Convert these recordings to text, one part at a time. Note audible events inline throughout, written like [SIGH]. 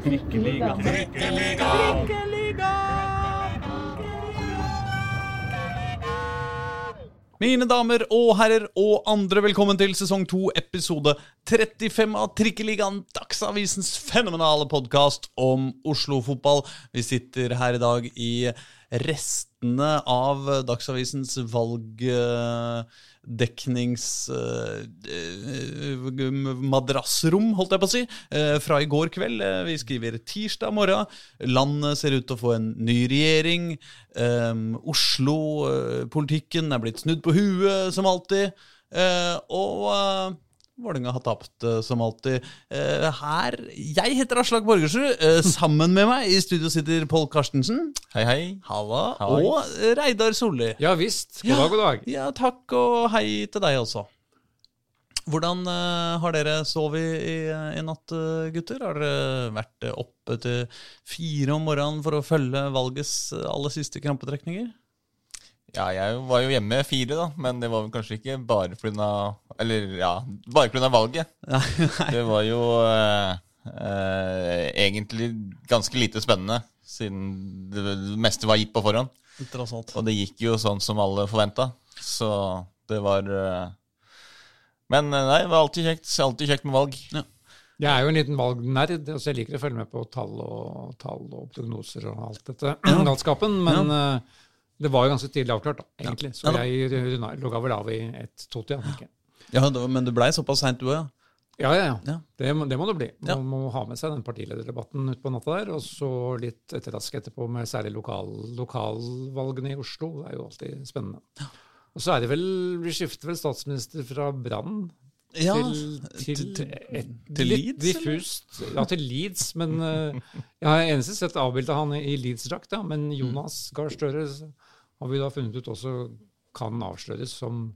Trikkeliga. Trikkeliga. Trikkeliga. Mine damer og herrer og andre, velkommen til sesong 2, episode 35 av Trikkeligaen, Dagsavisens fenomenale podkast om Oslo-fotball. Vi sitter her i dag i restene av Dagsavisens valgdekningsmadrassrom, holdt jeg på å si, eh, fra i går kveld. Eh, Vi skriver tirsdag morgen. Landet ser ut til å få en ny regjering. Oslo-politikken er blitt snudd på huet, som alltid. Eh, og Vålerenga har tapt, uh, som alltid. Eh, her Jeg heter Aslak Borgersrud. Eh, sammen med meg i studio sitter Pål Karstensen. Hei, hei. Halla. Hei. Og Reidar Solli. Ja visst. God dag, god dag. Ja, takk, og hei til deg også. Hvordan eh, har dere sovet i, i natt, eh, gutter? Har dere vært eh, oppe til fire om morgenen for å følge valgets eh, aller siste krampetrekninger? Ja, jeg var jo hjemme fire, da, men det var vel kanskje ikke bare pga. Eller ja, bare pga. valget. [LAUGHS] Nei, Det var jo eh, eh, egentlig ganske lite spennende, siden det, det meste var gitt på forhånd. Og det gikk jo sånn som alle forventa, så det var eh, Men eh, nei, det var alltid kjekt, alltid kjekt med valg. Jeg er jo en liten valgnerd, så jeg liker å følge med på tall og, tall og prognoser og alt dette [CLEARS THROAT] galskapen. Men eh, det var jo ganske tidlig avklart, da, egentlig. Så Ja, jeg logga vel av i ett-to-tida. tenker jeg. Ja, Men det blei såpass seint, du òg, ja? Ja, ja, ja. Ja. Det, det må det bli. Ja. Man må ha med seg den partilederdebatten utpå natta der, og så litt etterrask etterpå med særlig lokal, lokalvalgene i Oslo. Det er jo alltid spennende. Og så er det vel, vi skifter vel statsminister fra Brann Ja, til, til, til- et, til litt Leeds, diffust. Ja, til Leeds, men eh, jeg har eneste sett avbildet av han i Leeds-drakt, ja, men Jonas Gahr Støre har vi da funnet ut også kan avsløres som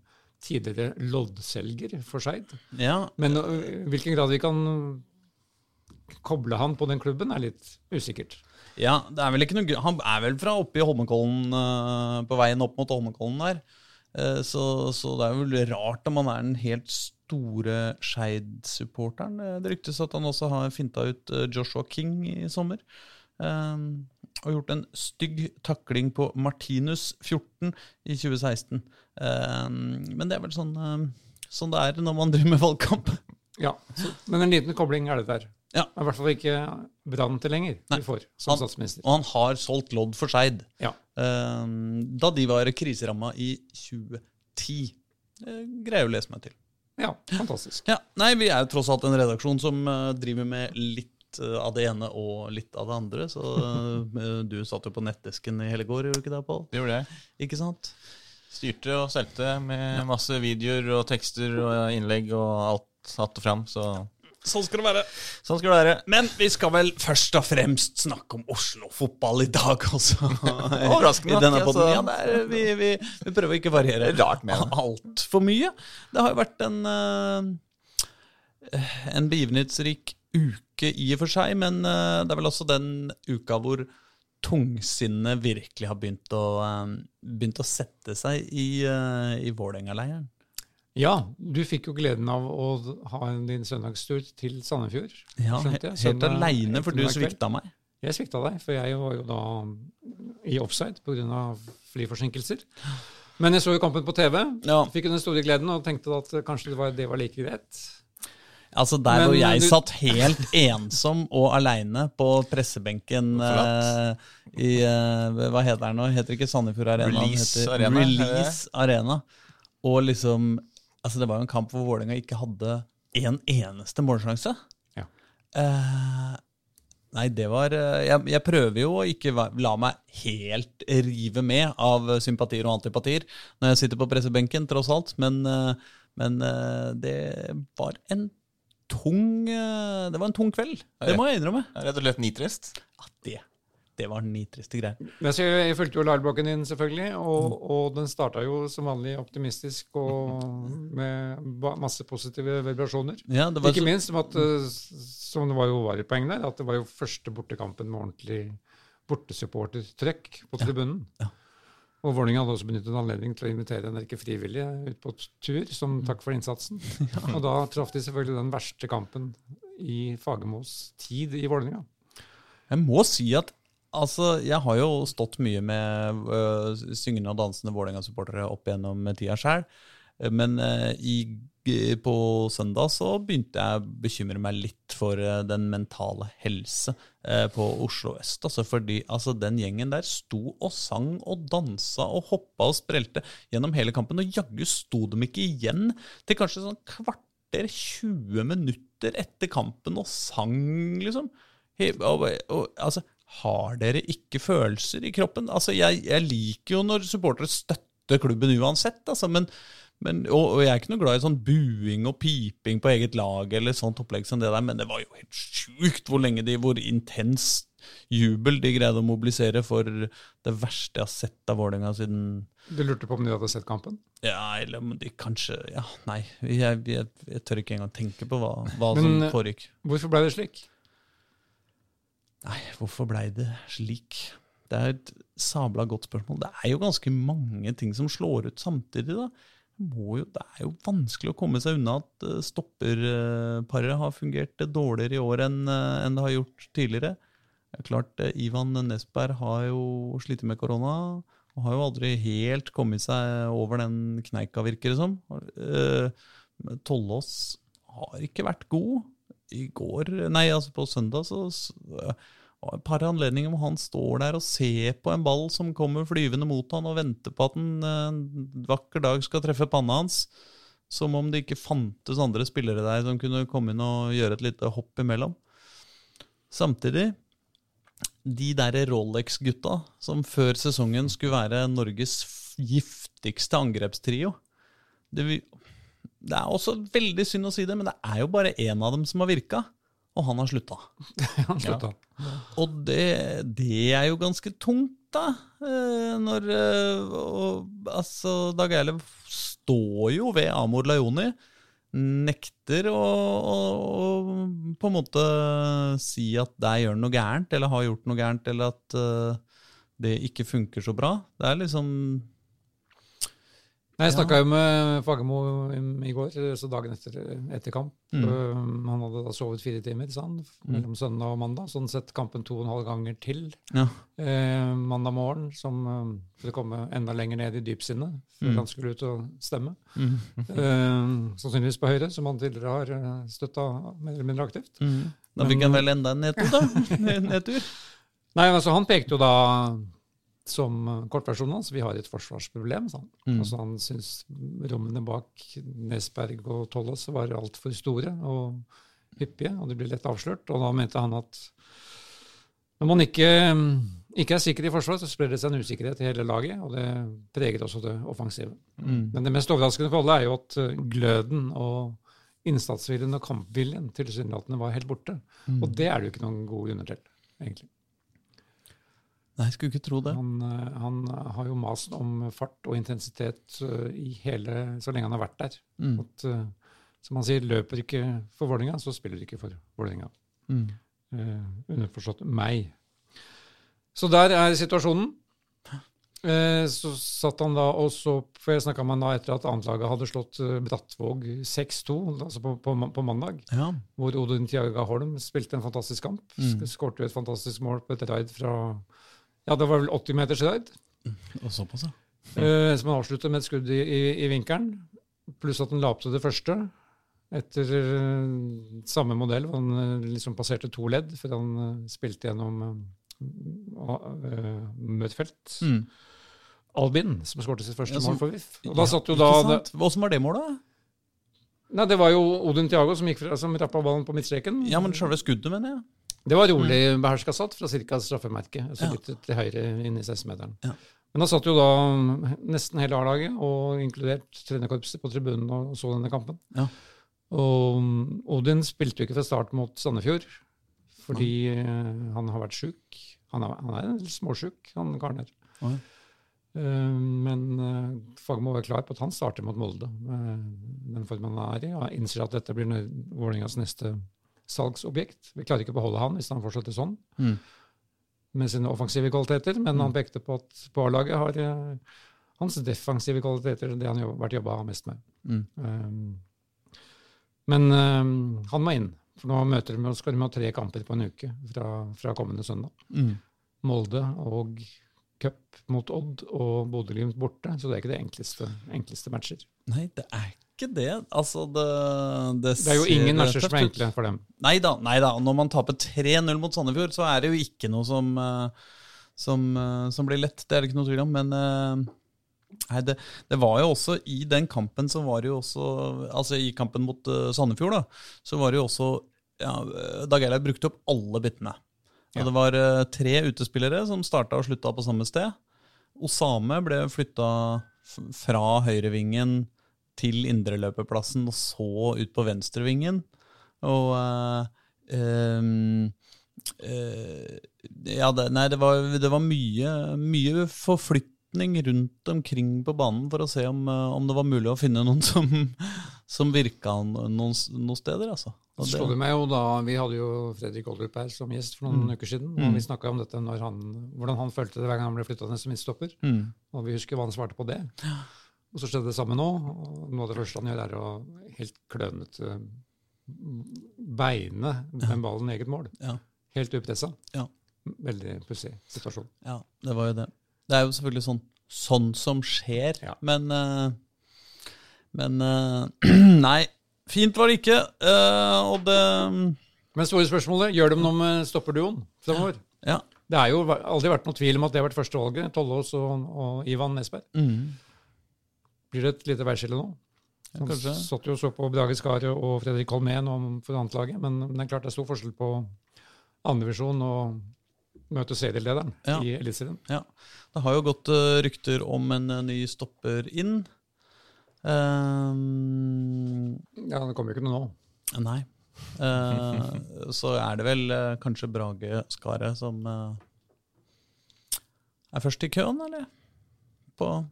tidligere loddselger for Skeid. ja. Men øh, i hvilken grad vi kan koble han på den klubben, er litt usikkert. Ja, det er vel ikke noe. Han er vel fra oppe i Holmenkollen, eh, på veien opp mot Holmenkollen der. Eh, så, så det er vel rart om han er den helt store Skeid-supporteren. Det ryktes at han også har finta ut eh, Joshua King i sommer. Eh, og gjort en stygg takling på Martinus 14 i 2016. Eh, men det er vel sånn, eh, sånn det er når man driver med valgkamp. Ja, så, Men en liten kobling er det der. Ja. I hvert fall ikke Brann-tilhenger Nei. vi får som Han- statsminister. Og han har solgt lodd for Skeid. Ja. Da de var kriseramma i 2010. Eh, greier å lese meg til. ja, fantastisk. Ja, nei, Vi er jo tross alt en redaksjon som eh, driver med litt eh, av det ene og litt av det andre. Så [LAUGHS] eh, du satt jo på nettdesken i hele går, gjorde du ikke det, Pål? Gjorde jeg. Ikke sant? Styrte og solgte med masse videoer og tekster og innlegg og alt satt og fram, så Sånn skal det være. sånn skal det være. Men vi skal vel først og fremst snakke om Oslo-fotball i dag også. [LAUGHS] Overraskende nok, altså. Ja, det er, vi, vi, vi prøver ikke å variere Det er rart med altfor mye. Det har jo vært en, eh, en begivenhetsrik uke i og for seg, men eh, det er vel også den uka hvor tungsinnet virkelig har begynt å, eh, begynt å sette seg i, uh, i Vålerenga-leiren. Ja, du fikk jo gleden av å ha din søndagstur til Sandefjord. Ja, helt jeg. Aleine, for du svikta meg. Jeg svikta deg, for jeg var jo da i offside pga. flyforsinkelser. Men jeg så jo kampen på TV, Ja. fikk jo den store gleden og tenkte at kanskje det var, det var like greit. Altså Der Men hvor jeg du- satt helt ensom og aleine på pressebenken eh, i eh, Hva heter den nå? Heter ikke Sandefjord Arena? Release heter Arena? Release Arena. Og liksom Altså Det var jo en kamp hvor Vålerenga ikke hadde en eneste målsjanse. Ja. Eh, nei, det var eh, jeg, jeg prøver jo å ikke la meg helt rive med av sympatier og antipatier når jeg sitter på pressebenken, tross alt. Men, eh, men eh, det var en tung eh, Det var en tung kveld. Det må jeg innrømme. Rett og slett nitrist. Ja, det, det var nitriste greier. Men så jeg, fulgte jo liveblokken din, selvfølgelig, og, og den starta jo som vanlig optimistisk og med masse positive vibrasjoner. Ja, det var Ikke så, minst som at, eh, som det var jo var et poeng der, at det var jo første bortekampen med ordentlig bortesupportertrekk på tribunen. Ja. Og Vålerenga hadde også benyttet anledning til å invitere en rekke frivillige ut på tur som takk for innsatsen. [LAUGHS] Og da traff de selvfølgelig den verste kampen i Fagermos tid i Vålerenga. Jeg må si at altså, jeg har jo stått mye med uh, syngende og dansende Vålerenga-supportere opp gjennom tida sjøl. Men øh, i, på søndag så begynte jeg å bekymre meg litt for øh, den mentale helse på Oslo øst. Altså, fordi altså, den gjengen der sto og sang og dansa og hoppa og sprelte gjennom hele kampen. Og jaggu sto de ikke igjen til kanskje sånn kvarter, 20 minutter etter kampen og sang, liksom. Og, og, altså, har dere ikke følelser i kroppen? Altså, jeg, jeg liker jo når supportere støtter klubben uansett, altså, men, men, og, og jeg er ikke noe glad i sånn buing og piping på eget lag eller sånt opplegg som det der, men det var jo helt sjukt hvor lenge de, hvor intens jubel de greide å mobilisere for det verste jeg har sett av Vålerenga siden Du lurte på om de hadde sett kampen? Ja, eller om de kanskje Ja, nei. Jeg, jeg, jeg tør ikke engang tenke på hva, hva Men, som foregikk. Hvorfor ble det slik? Nei, hvorfor blei det slik? Det er et sabla godt spørsmål. Det er jo ganske mange ting som slår ut samtidig, da. Jo, det er jo vanskelig å komme seg unna at eh, stopperparet har fungert dårligere i år enn eh, enn det har gjort tidligere. Det er klart, eh, Ivan Nesberg har jo slitt med korona og har jo aldri helt kommet seg over den kneika, virker det som. Tollås har ikke vært god. I går, nei, altså på søndag, så et par anledninger hvor han står der og ser på en ball som kommer flyvende mot han og venter på at en en vakker dag skal treffe panna hans. Som om det ikke fantes andre spillere der som kunne komme inn og gjøre et lite hopp imellom. Samtidig, de der Rolex-gutta som før sesongen skulle være Norges giftigste angrepstrio det, det er også veldig synd å si det, men det er jo bare én av dem som har virka, og han har slutta. [LAUGHS] Han slutta. Og det, det er jo ganske tungt, da. eh, Når eh, og, Altså, Dag Eilev står jo ved Amor Lajoni. Nekter å, å, å på en måte si at der gjør han noe gærent, eller har gjort noe gærent, eller at uh, det ikke funker så bra. Det er liksom Nei, Jeg snakka jo med Fagermo i går, så dagen etter, etter kamp. Mm. Um, han hadde da sovet fire timer sa han, mellom søndag og mandag, Sånn sett kampen to og en halv ganger til Ja. eh, mandag morgen, som um, for komme enda lenger ned i dypsinnet før Mm. han skulle ut og stemme. Mm. Eh, sannsynligvis på Høyre, som han tidligere har støtta mer eller mindre aktivt. Mm. Da fikk han vel enda en nedtur, da. [LAUGHS] Nedtur. Nei, altså Han pekte jo da som kortversjonen hans vi har et forsvarsproblem. sa han. Mm. Altså Han syntes rommene bak Nesberg og Tollås var altfor store og hyppige, og de ble lett avslørt. Og da mente han at når man ikke, ikke er sikker i forsvar, så sprer det seg en usikkerhet i hele laget, og det preger også det offensive. Mm. Men det mest overraskende for alle er jo at eh, gløden og innsatsviljen og kampviljen tilsynelatende var helt borte. Mm. Og det er det jo ikke noen god grunner til, egentlig. Nei, jeg skulle ikke tro det. Han, eh, han har jo mast om fart og intensitet eh, i hele, så lenge han har vært der. Mm. At, eh, som han sier, løper ikke for Vålerenga, så spiller ikke for Vålerenga. Mm. Eh, underforstått meg. Så der er situasjonen. Eh, så satt han da og så For jeg snakka med han da etter at annetlaget hadde slått eh, Brattvåg 6-2, altså på, på, på mandag. Ja. Hvor Odin Tiaga Holm spilte en fantastisk kamp. Mm. Skårte et fantastisk mål på et raid fra Ja, det var vel 80 meters høyde. Og såpass, ja. Eh, som han avsluttet med et skudd i, i, i vinkelen. Pluss at han la opp til det første. Etter eh, samme modell, han eh, liksom passerte to ledd før han spilte gjennom Møtfeldt. Mm. Albin, som skåret sitt første Ja, som- mål for VIF. Og da satt jo da? Åssen var det målet? Nei, det var jo Odin Tiago som, gikk fra, som rappa ballen på midtstreken. Ja, men sjøle skuddet, mener jeg. Det var rolig beherska satt fra ca. straffemerket, altså Ja. litt til høyre inn i 16-meteren. Ja. Men han satt jo da nesten hele A-laget, og inkludert trenerkorpset, på tribunen og så denne kampen. Ja. Og Odin spilte jo ikke fra start mot Sandefjord, fordi eh, han har vært sjuk. Han han er småsjuk, han karen her. Oi. Eh, men uh, Fagermo var klar på at han starter mot Molde med den formen han er i, og innser at dette blir Vålerengas neste salgsobjekt. Vi klarer ikke å beholde han hvis han fortsetter sånn Mm. med sine offensive kvaliteter, men Mm. han pekte på at på A-laget har eh, hans defensive kvaliteter det han har vært jobba mest med. Mm. Um, men um, han må inn For nå møter de, skal de ha tre kamper på en uke fra, fra kommende søndag. Mm. Molde og cup mot Odd og Bodø-Glimt borte. Så det er ikke det enkleste, enkleste matcher. Nei, det er ikke det. Altså, det Det, Det er jo ingen matcher som er enkle for dem. Nei da. Når man taper 3-0 mot Sandefjord, så er det jo ikke noe som, eh, som, eh, som blir lett. Det er det ikke noe tvil om. Men eh, nei, det, det var jo også i den kampen så var det jo også Altså i kampen mot Sandefjord, da, så var det jo også ja, Dag Eilev brukte opp alle byttene. Og Ja. Det var tre utespillere som starta og slutta på samme sted. Osame ble flytta fra høyrevingen til indreløperplassen og så ut på venstrevingen. Og uh, um, uh, Ja, det, nei, det var, det var mye, mye forflytning rundt omkring på banen for å se om, eh, om det var mulig å finne noen som, som virka noen, noen steder, altså. Og Så slo det meg jo da, Vi hadde jo Fredrik Oldrup her som gjest for noen uker siden. og Vi snakka om dette når han, hvordan han følte det hver gang han ble flytta ned som midtstopper. Mm. Og vi husker hva han svarte på det. [GASPS] Og så skjedde det samme nå. og Noe av det første han gjør, er å helt klønete beine den ballen i eget mål. Ja. Helt upressa. Ja. Veldig pussig situasjon. Ja, det var jo det. Det er jo selvfølgelig sånn, sånn som skjer, Ja. men eh, Men eh, [CLEARS THROAT] Nei, fint var det ikke. eh, og det Men store spørsmålet, gjør de noe med stopperduoen fremover? Ja. Det har jo aldri vært noe tvil om at det har vært førstevalget. Tollås og, og Ivan Nesberg. Mm. Blir det et lite værskille nå? Han kanskje. satt jo og så på Brage Skaret og Fredrik Holmén om- for annetlaget, men det er klart det er stor forskjell på andredivisjon og møte serielederen Ja. i Eliteserien. Ja. Det har jo gått eh, rykter om en eh, ny stopper inn. Um, Ja, det kommer jo ikke noe nå. nei. Uh, så er det vel uh, kanskje Brage Skaret som uh, er først i køen, eller? På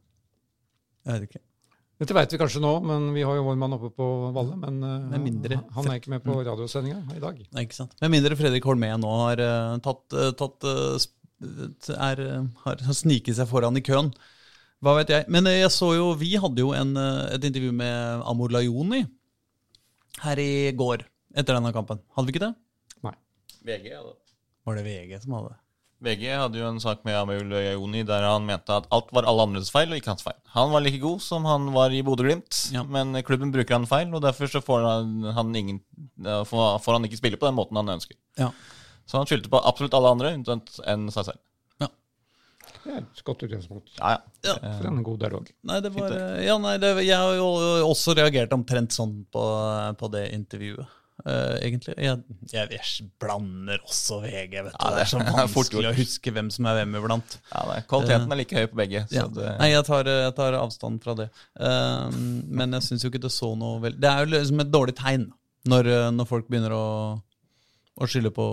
Jeg vet ikke. Dette vet vi kanskje nå, men vi har jo vår mann oppe på Valle. Men uh, Med han- han er ikke med på radiosendinga i dag. Nei, ikke sant. Med mindre Fredrik Holmé nå har uh, tatt, eh, tatt er, har, [LAUGHS] sniket seg foran i køen. Hva vet jeg. Men jeg så jo, vi hadde jo en, et intervju med Amor Lajoni her i går etter denne kampen. Hadde vi ikke det? Nei. VG, ja, da. Var det VG som hadde det? VG hadde jo en sak med Amul Joni der han mente at alt var alle andres feil, og ikke hans feil. Han var like god som han var i Bodø-Glimt, Ja. men klubben bruker han feil, og derfor så får han, han ingen, eh, får, han ikke spille på den måten han ønsker. Ja. Så han skyldte på absolutt alle andre unntatt enn seg selv. Det er et godt utgangspunkt Ja, ja. Ja. for en god dialog. Nei, det var eh, Ja, nei, det, jeg har jo også reagert omtrent sånn på, på det intervjuet. Eh, egentlig. Jeg, jeg, jeg blander også VG, vet du. Ja, det er så det [LAUGHS] er vanskelig å huske hvem som er hvem iblant. ja nei, kvaliteten er like høy på begge. Så Ja. det, Nei, jeg tar, jeg tar avstand fra det. Uh, men jeg syns jo ikke det så noe vel Det er jo liksom et dårlig tegn når, eh, når folk begynner å, å skylde på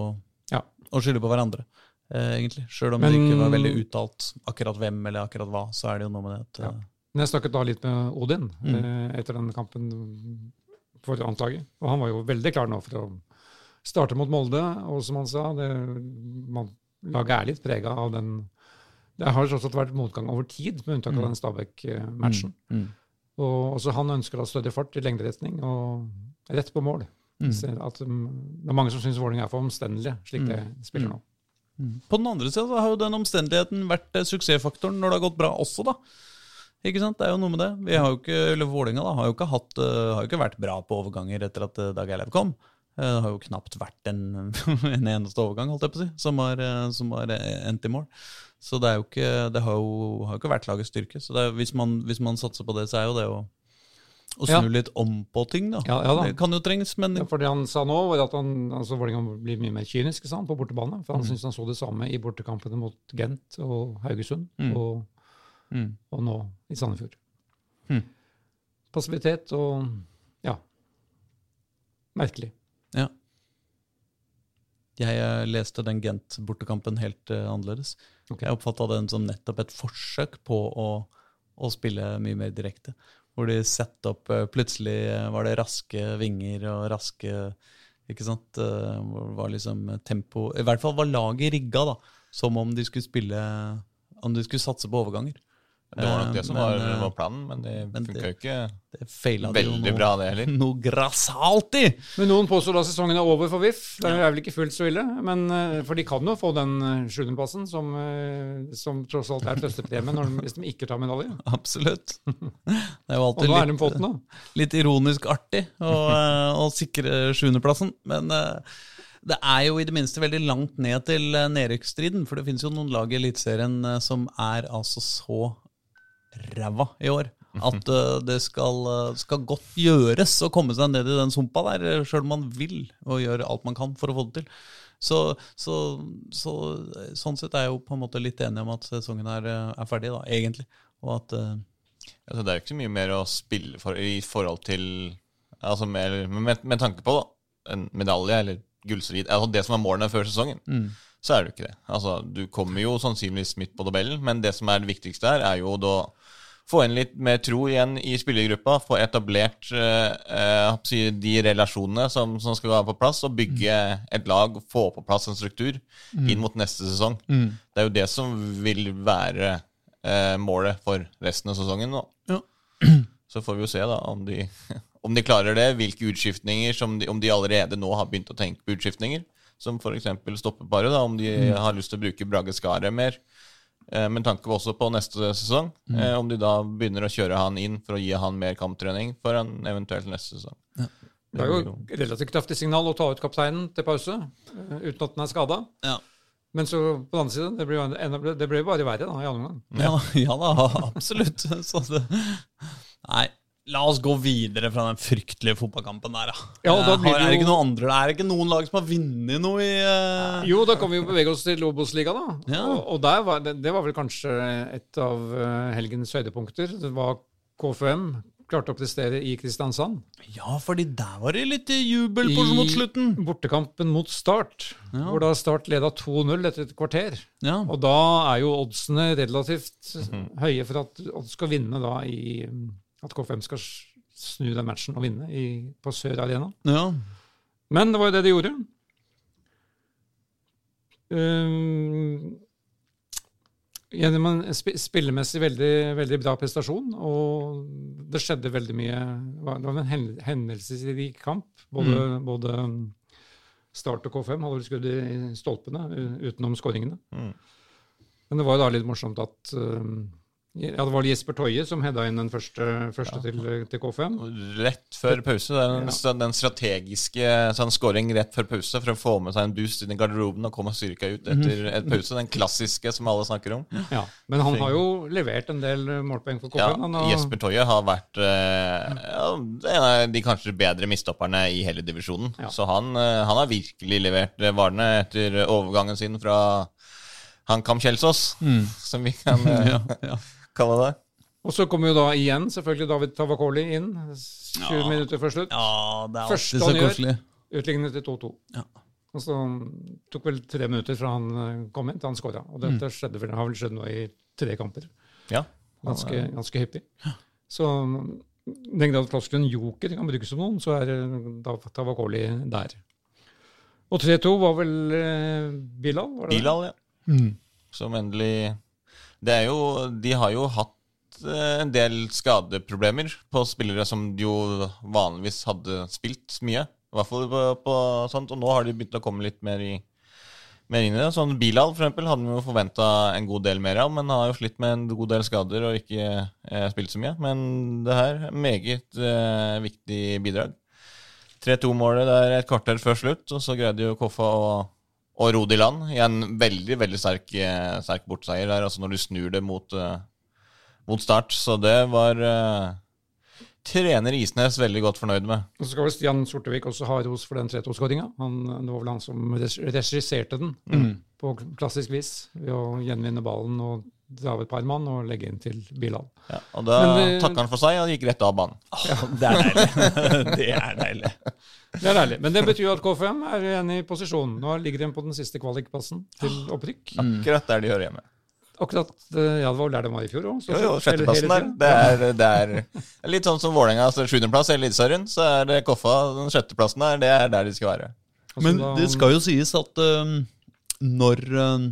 Ja. Å skylde på hverandre, Uh, egentlig. Sjøl om Men- det ikke var veldig uttalt akkurat hvem eller akkurat hva, så er det jo noe med det at Ja. eh, Men jeg snakket da litt med Odin Mm. eh, etter den kampen for annetlaget. Og han var jo veldig klar nå for å starte mot Molde. Og som han sa, det, man, laget er litt prega av den Det har tross alt vært motgang over tid, med unntak av den Stabæk-matchen. mm, Og også han ønsker da større fart i lengderetning og rett på mål. mm, At, um, det er mange som syns Vålerenga er for omstendelig, slik det spiller nå. mm. På den andre sida har jo den omstendigheten vært eh, suksessfaktoren når det har gått bra også, da. Ikke sant? Det er jo noe med det. Vi har jo ikke, eller Vålinga da, har jo ikke, hatt, eh, har jo ikke vært bra på overganger etter at eh, Dag Eilev kom. Eh, Det har jo knapt vært en, [LAUGHS] en eneste overgang holdt jeg på å si, som har, som har endt i mål. Så det, er jo ikke, det har, jo, har jo ikke vært lagets styrke. Så er, hvis, man, hvis man satser på det, så er jo det å, å Ja. snu litt om på ting, da. Ja, ja da. Det kan jo trenges, men Ja, for det han sa nå, var at han, altså Vålerenga blir mye mer kynisk sa han, på bortebane. For han Mm. syntes han så det samme i bortekampene mot Gent og Haugesund, Mm. og, mm. og nå i Sandefjord. Hmm. Passivitet og ja merkelig. Ja. Jeg eh, leste den Gent-bortekampen helt uh, annerledes. Okay. Jeg oppfatta den som nettopp et forsøk på å, å spille mye mer direkte. Hvor de satte opp uh, Plutselig var det raske vinger og raske Ikke sant? Det var liksom tempo I hvert fall var laget rigga da, som om de skulle spille Om de skulle satse på overganger. Det var nok det som Men, var, eh, var planen, men det funka jo ikke Det veldig noe, bra, det heller. [LAUGHS] noe grassalt i! Men noen påstår da sesongen er over for VIF. Det er vel ikke fullt så ille. Men, eh, for de kan jo få den eh, sjuendeplassen, som, eh, som tross alt er trøstepremien hvis de ikke tar medalje. [LAUGHS] Absolutt. [LAUGHS] Det er jo alltid er litt, litt ironisk artig å, eh, å sikre sjuendeplassen, men eh, det er jo i det minste veldig langt ned til eh, nedrykksstriden, for det finnes jo noen lag i Eliteserien eh, som er altså så ræva i år. At uh, det skal, eh, skal godt gjøres å komme seg ned i den sumpa der, sjøl om man vil, og gjør alt man kan for å få det til. Så, så, så sånn sett er jeg jo på en måte litt enig om at sesongen er, eh, er ferdig, da, egentlig. Og at uh, altså, Det er jo ikke så mye mer å spille for i forhold til altså med, med, med tanke på da, en medalje eller gullstrid. Altså det som er målene før sesongen, så er det jo ikke det. Altså, Du kommer jo sannsynligvis midt på tabellen, men det som er det viktigste her, er jo da få inn litt mer tro igjen i spillergruppa. Få etablert eh, eh, de relasjonene som, som skal være på plass, og bygge et lag. Få på plass en struktur inn mot neste sesong. Det er jo det som vil være eh, målet for resten av sesongen nå. Ja. Så får vi jo se da om de, [LAUGHS] om de klarer det. Hvilke utskiftninger, som de, om de allerede nå har begynt å tenke på utskiftninger. Som f.eks. stoppeparet, da, om de har lyst til å bruke Brage Skaret mer. Eh, men tanke på også på neste sesong. Eh, om de da begynner å kjøre han inn for å gi han mer kamptrening for en eventuelt neste sesong. Det er jo relativt kraftig signal å ta ut kapteinen til pause eh, uten at den er skada. ja. Men så på den andre siden, det blir jo enda- det blir bare verre da, i andre omgang. Ja, [LAUGHS] ja da, absolutt. [LAUGHS] Så det, nei, la oss gå videre fra den fryktelige fotballkampen der. Ja, da Eh, blir har- det er det ikke noen andre Er det ikke noen lag som har vunnet noe i uh... Jo, da kan vi jo bevege oss til Lobos-liga, da. Ja. Og, og der var, det, det var vel kanskje et av eh, helgens høydepunkter. Det var KFM klarte å prestere i Kristiansand. Ja, fordi der var det litt jubel på I mot slutten. I bortekampen mot Start, Ja. hvor da Start leda 2-0 etter et kvarter. Ja. Og da er jo oddsene relativt høye for at Odd skal vinne da i At KFM skal snu den matchen og vinne i, på Sør Arena. ja. Men det var jo det de gjorde. Um, gjennom en sp spillemessig veldig, veldig bra prestasjon, og det skjedde veldig mye Det var en hendelsesrik kamp. Både, både Start og K5 hadde vel skudd i stolpene utenom skåringene. Mm. Men det var jo da litt morsomt at um, ja, det var Jesper Toje som hedda inn den første, første til, til K5. Rett før pause. Den, ja. den, den strategiske sånn scoring rett før pause for å få med seg en boost inn i garderoben og komme styrka ut etter et pause. Den klassiske som alle snakker om. Ja, Men han har jo levert en del målpoeng for K5. Han har- Jesper Toje har vært eh, ja, en av de kanskje bedre mistopperne i hele divisjonen. Ja. Så han, eh, han har virkelig levert eh, varene etter overgangen sin fra HamKam Kjelsås, som vi kan eh, [LAUGHS] ja, ja. Det. Og så kommer jo da igjen selvfølgelig David Tavakoli inn 20 Ja. minutter før slutt. ja, det er Første så han gjør. Utlignet til 2-2. Ja. Og så tok vel tre minutter fra han eh, kom inn til han skåra. Og dette skjedde vel, har vel skjedd nå i tre kamper. Ja. Ganske, ganske hyppig. Så den grad floskelen joker kan brukes som noen, så er eh, Tavakoli der. Og 3-2 var vel eh, Bilal? Var det det? Bilal, ja. Mm. Som endelig Det er jo De har jo hatt eh, en del skadeproblemer på spillere som jo vanligvis hadde spilt mye. I hvert fall på, på sånt, og nå har de begynt å komme litt mer, i, mer inn i det. Sånn Bilal for eksempel, hadde vi jo forventa en god del mer av, men har jo slitt med en god del skader og ikke eh, spilt så mye. Men det her er meget eh, viktig bidrag. 3-2-målet der et kvarter før slutt, og så greide jo Koffa å og rodd i land i en veldig veldig sterk, eh, sterk bortseier der, altså når du snur det mot, eh, mot start. Så det var eh, trener Isnes veldig godt fornøyd med. Og så skal vel Stian Sortevik også ha ros for den 3-2-skåringa. Det var vel han som regisserte den Mm. på klassisk vis ved å gjenvinne ballen og dra av et par mann og legge inn til Bilal. Ja, og da takka han for seg og gikk rett av banen. Ja. det er deilig. [LAUGHS] det er deilig. Det er deilig. Men det betyr jo at KFM er igjen i posisjon. Nå ligger de på den siste kvalikplassen til opprykk. Akkurat der de hører hjemme. Akkurat, eh, ja, Det var vel der de var i fjor òg. Jo, jo, sjetteplassen der. Det er, det er litt sånn som Vålerenga, altså sjuendeplass i Eliteserien. Så er det Koffa, den sjetteplassen der, det er der de skal være. Men det skal jo sies at uh, når uh,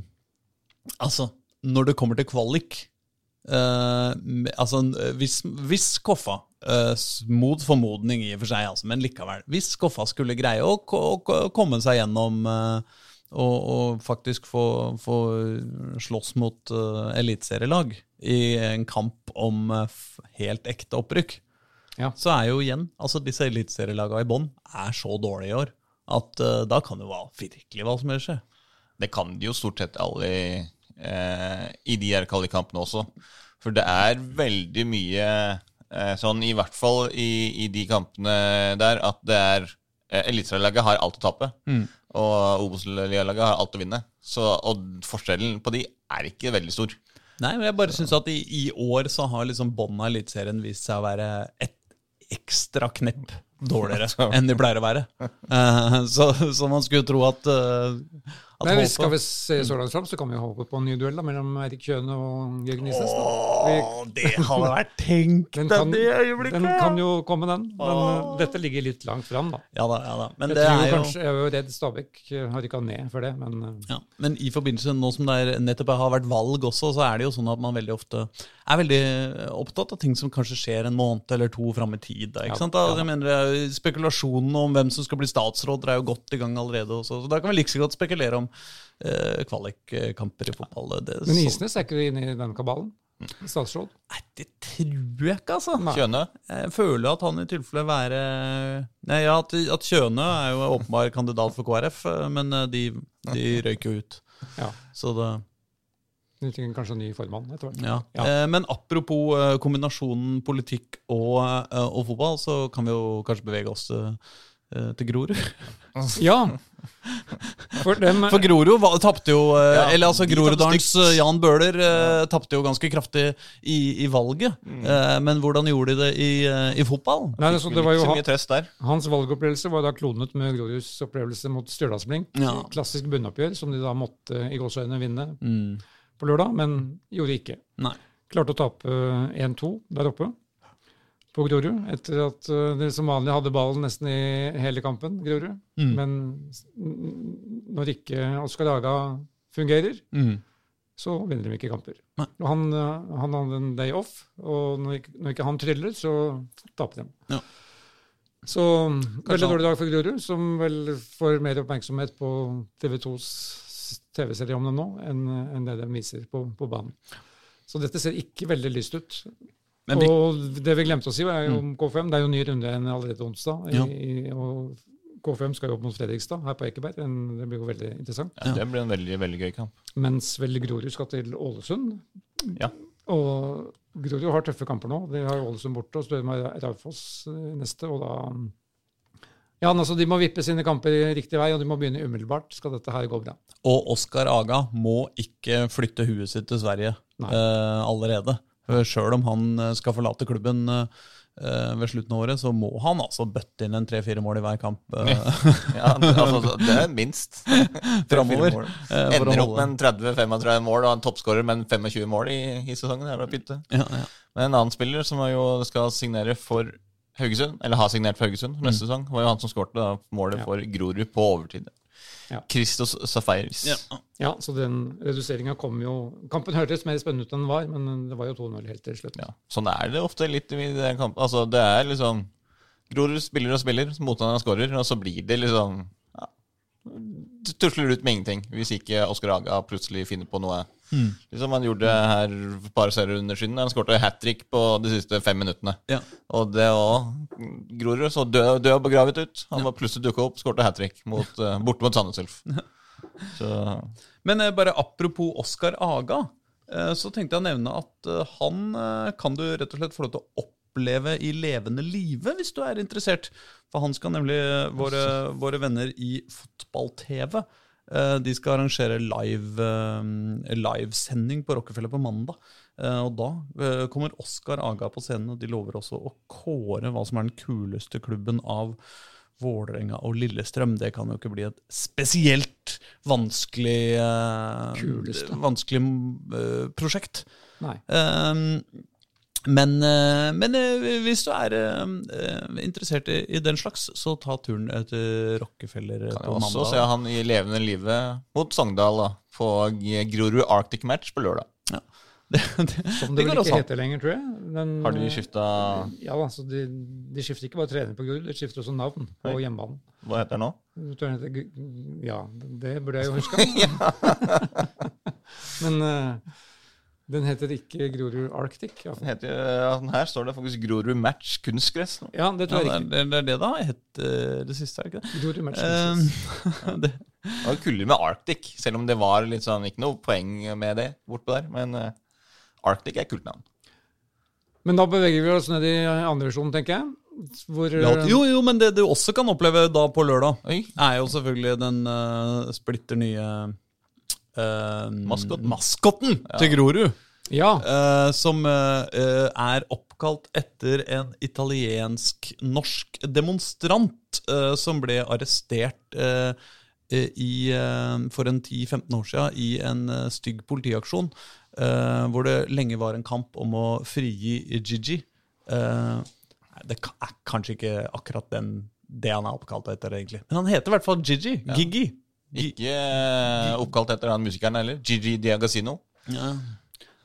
Altså, når det kommer til kvalik, eh, med- altså, hvis, hvis Koffa, uh, mot formodning i og for seg, altså, men likevel Hvis Koffa skulle greie å, å ko- komme seg gjennom uh, og, og faktisk få, få slåss mot uh, eliteserielag i en kamp om f- helt ekte opprykk, Ja. så er jo igjen altså Disse eliteserielagene i bånn er så dårlige i år at da kan jo virkelig hva som helst skje. Det kan de jo stort sett alle i, eh, i de her kvalikkampene også. For det er veldig mye eh, sånn, i hvert fall i, i de kampene der, at det er eh, Eliteserielaget har alt å tape, og Obos-laget har alt å vinne. Så, og forskjellen på de er ikke veldig stor. Nei, men jeg bare synes at i, i år så har liksom bånn av Eliteserien vist seg å være et ekstra knepp dårligere [LAUGHS] enn de pleier å være. Uh, så, så man skulle tro at, uh, Men hvis skal vi se så langt fram, så kan vi håpe på en ny duell da, mellom Erik Kjøne og Jørgen Isnes. det hadde vært tenkt Den deg kan, det øyeblikket! den kan jo komme, den. Men Åh. dette ligger litt langt fram, da. Ja da, ja da. Men Jeg, det tror er jo kanskje, jeg er jo redd Stabæk har rykka ned for det, men uh, ja. Men i forbindelse nå som det er, nettopp har vært valg også, så er det jo sånn at man veldig ofte er veldig opptatt av ting som kanskje skjer en måned eller to fram i tid. Da, ikke Ja, sant? Da, ja. jeg mener, eh, Spekulasjonene om hvem som skal bli statsråder, er jo godt i gang allerede. Også, så Da kan vi like så godt spekulere om eh, kvalikkamper i fotball. Det, Men Isnes er ikke inne i den kabalen? Statsråd? Nei, det tror jeg ikke, altså. Kjøne Jeg føler at han i tilfelle være Nei, ja, at, at Kjøne er jo åpenbar kandidat for KrF, eh, men eh, de, de røyker jo ut. Ja. Så det kanskje en ny formann etter hvert. Ja. Ja. Eh, men apropos eh, kombinasjonen politikk og, eh, og fotball, så kan vi jo kanskje bevege oss til, eh, Grorud. [LAUGHS] Ja! For dem For Grorud tapte jo eh, Ja, Eller altså Groruddalens eh, Jan Bøhler uh, tapte jo ganske kraftig i, i valget. Mm. Eh, men hvordan gjorde de det i, eh, i fotball? Nei, altså, det var jo han. Hans valgopplevelse var da klonet med Groruds opplevelse mot Stjørdalsblink. Ja. Klassisk bunnoppgjør, som de da måtte i gåseøynene vinne Mm. På lørdag, men gjorde ikke. Nei. Klarte å tape 1-2 der oppe på Grorud, etter at eh, de som vanlig hadde ballen nesten i hele kampen, Grorud. Mm. Men når ikke Oskar Aga fungerer, Mm. så vinner de ikke kamper. Han, eh, han hadde en day off, og når ikke, når ikke han tryller, så taper de. Ja. Så veldig dårlig dag for Grorud, som vel får mer oppmerksomhet på TV 2s TV-serie om dem nå enn enn det de viser på, på banen. Så dette ser ikke veldig lyst ut. Men Mm. Og det vi glemte å si, er jo om K5. Det er jo ny runde enn allerede onsdag. Ja. I, og K5 skal jo opp mot Fredrikstad her på Ekeberg. Det blir jo veldig interessant. Ja, det blir en veldig veldig gøy kamp. Mens vel Grorud skal til Ålesund. Ja. Og Grorud har tøffe kamper nå. De har Ålesund borte og med Raufoss eh, neste. og da... Ja, altså De må vippe sine kamper i riktig vei, og de må begynne umiddelbart. skal dette her gå bra. og Oskar Aga må ikke flytte huet sitt til Sverige eh, allerede. Sjøl om han eh, skal forlate klubben eh, ved slutten av året, så må han altså bøtte inn en tre-fire mål i hver kamp. eh, Ja, altså, det er minst. [LAUGHS] Framover. Ender opp med en 30-35 mål og en toppskårer med en 25 mål i, i sesongen. Det er å pytte. ja, ja. Men en annen spiller som jo skal signere for Haugesund, eller har signert for Haugesund neste sesong, var jo han som skårte målet Ja. for Grorud på overtid. Ja. Christos Safaris. Ja. Ja, så den reduseringa kom jo Kampen hørtes mer spennende ut enn den var, men det var jo 2-0 helt til slutt. Ja. Sånn er det ofte litt i den kampen. Altså, det er liksom Grorud spiller og spiller, motstanderen skårer, og så blir det liksom ja, tusler ut med ingenting. Hvis ikke Oskar Aga plutselig finner på noe. Mm. Liksom han gjorde her for et par serierunder siden. Han skårte hat trick på de siste fem minuttene. Ja. Og det òg Grorud så død, død og begravet ut. Han var plutselig dukka opp, skårte hat trick mot, eh, borte mot Sandnes Ulf. Så Men eh, bare apropos Oskar Aga, eh, så tenkte jeg å nevne at han kan du rett og slett få lov til å oppleve i levende live, hvis du er interessert. For han skal nemlig, våre, våre venner i Fotball-TV, de skal arrangere live, eh, på Rockefeller på mandag. Eh, Og da eh, kommer Oskar Aga på scenen, og de lover også å kåre hva som er den kuleste klubben av Vålerenga og Lillestrøm. Det kan jo ikke bli et spesielt vanskelig eh. Vanskelig eh, prosjekt. Nei. Men, eh, men eh, hvis du er eh, interessert i, den slags, så ta turen til Rockefeller kan på jo også mandag. se han i levende livet mot Sogndal da, på Grorud Arctic Match på lørdag. [LAUGHS] Det, det, Som det det vel ikke an. heter lenger, tror jeg. Men, Har de skifta Ja, altså, de, de skifter ikke bare trener på Grorud, de skifter også navn på Hei. hjemmebanen. Hva heter nå? Den G- Ja, det burde jeg jo [LAUGHS] huske. [LAUGHS] Men den heter ikke Grorud Arctic. Ja, Den heter, ja, her står det faktisk Grorud Match kunstgress. nå. ja det tror jeg ja, det er det det har hett eh, det siste, er det ikke det? Grorud Match. Eh, det [LAUGHS] Det var kulere med Arctic, selv om det var litt sånn, ikke noe poeng med det bortpå der. Men uh, Arctic er kult navn. Men da beveger vi oss ned i andre versjon, tenker jeg. Hvor, ja, jo, jo, men det du også kan oppleve da på lørdag, Oi, er jo selvfølgelig den uh, splitter nye eh, Maskotten. maskotten til Grorud. Ja, Uh, som eh, er oppkalt etter en italiensk-norsk demonstrant uh, som ble arrestert i, for en 10-15 år siden i en stygg politiaksjon, hvor det lenge var en kamp om å frigi Gigi. Det er kanskje ikke akkurat den, det han er oppkalt etter, egentlig. Men han heter i hvert fall Gigi. Gigi. Ikke eh, oppkalt etter han musikeren heller. Gigi Diagasino. Ja.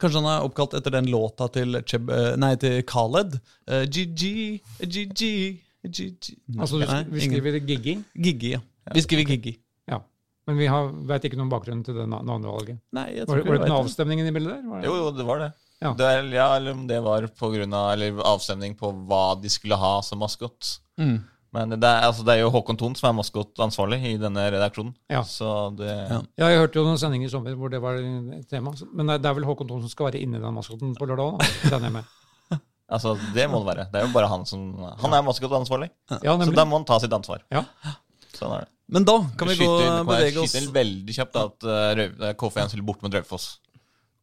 Kanskje han er oppkalt etter den låta til, Cheb, eh, nei, til Khaled. Uh, Gigi, Gigi, Gigi altså Nei, sk- vi skriver Giggi. Gigi, ja. Vi skriver Gigi. Ja. Men vi veit ikke noen bakgrunn til det na- navnevalget. Nei, jeg Var, tror var det ikke ikke noe jeg vet det. avstemning i bildet der? Var det? Jo, jo, det var det. Ja. Det ja, eller om det var på grunn av eller avstemning på hva de skulle ha som maskot. Mm. Men det er, altså, det er jo Håkon Thon som er maskotansvarlig i denne redaksjonen. Ja. Så det Ja. Ja, jeg hørte jo noen sendinger i sommer hvor det var et tema. Men det er vel Håkon Thon som skal være inni den maskoten på lørdag òg, med. [LAUGHS] Altså, det må det være. Det er jo bare han som Han er maskotansvarlig, Ja, så da må han ta sitt ansvar. Ja. Sånn er det. Men da kan vi gå Skyter- og bevege oss Skyter veldig kjapt at uh, eh, KFN bort mot Raufoss.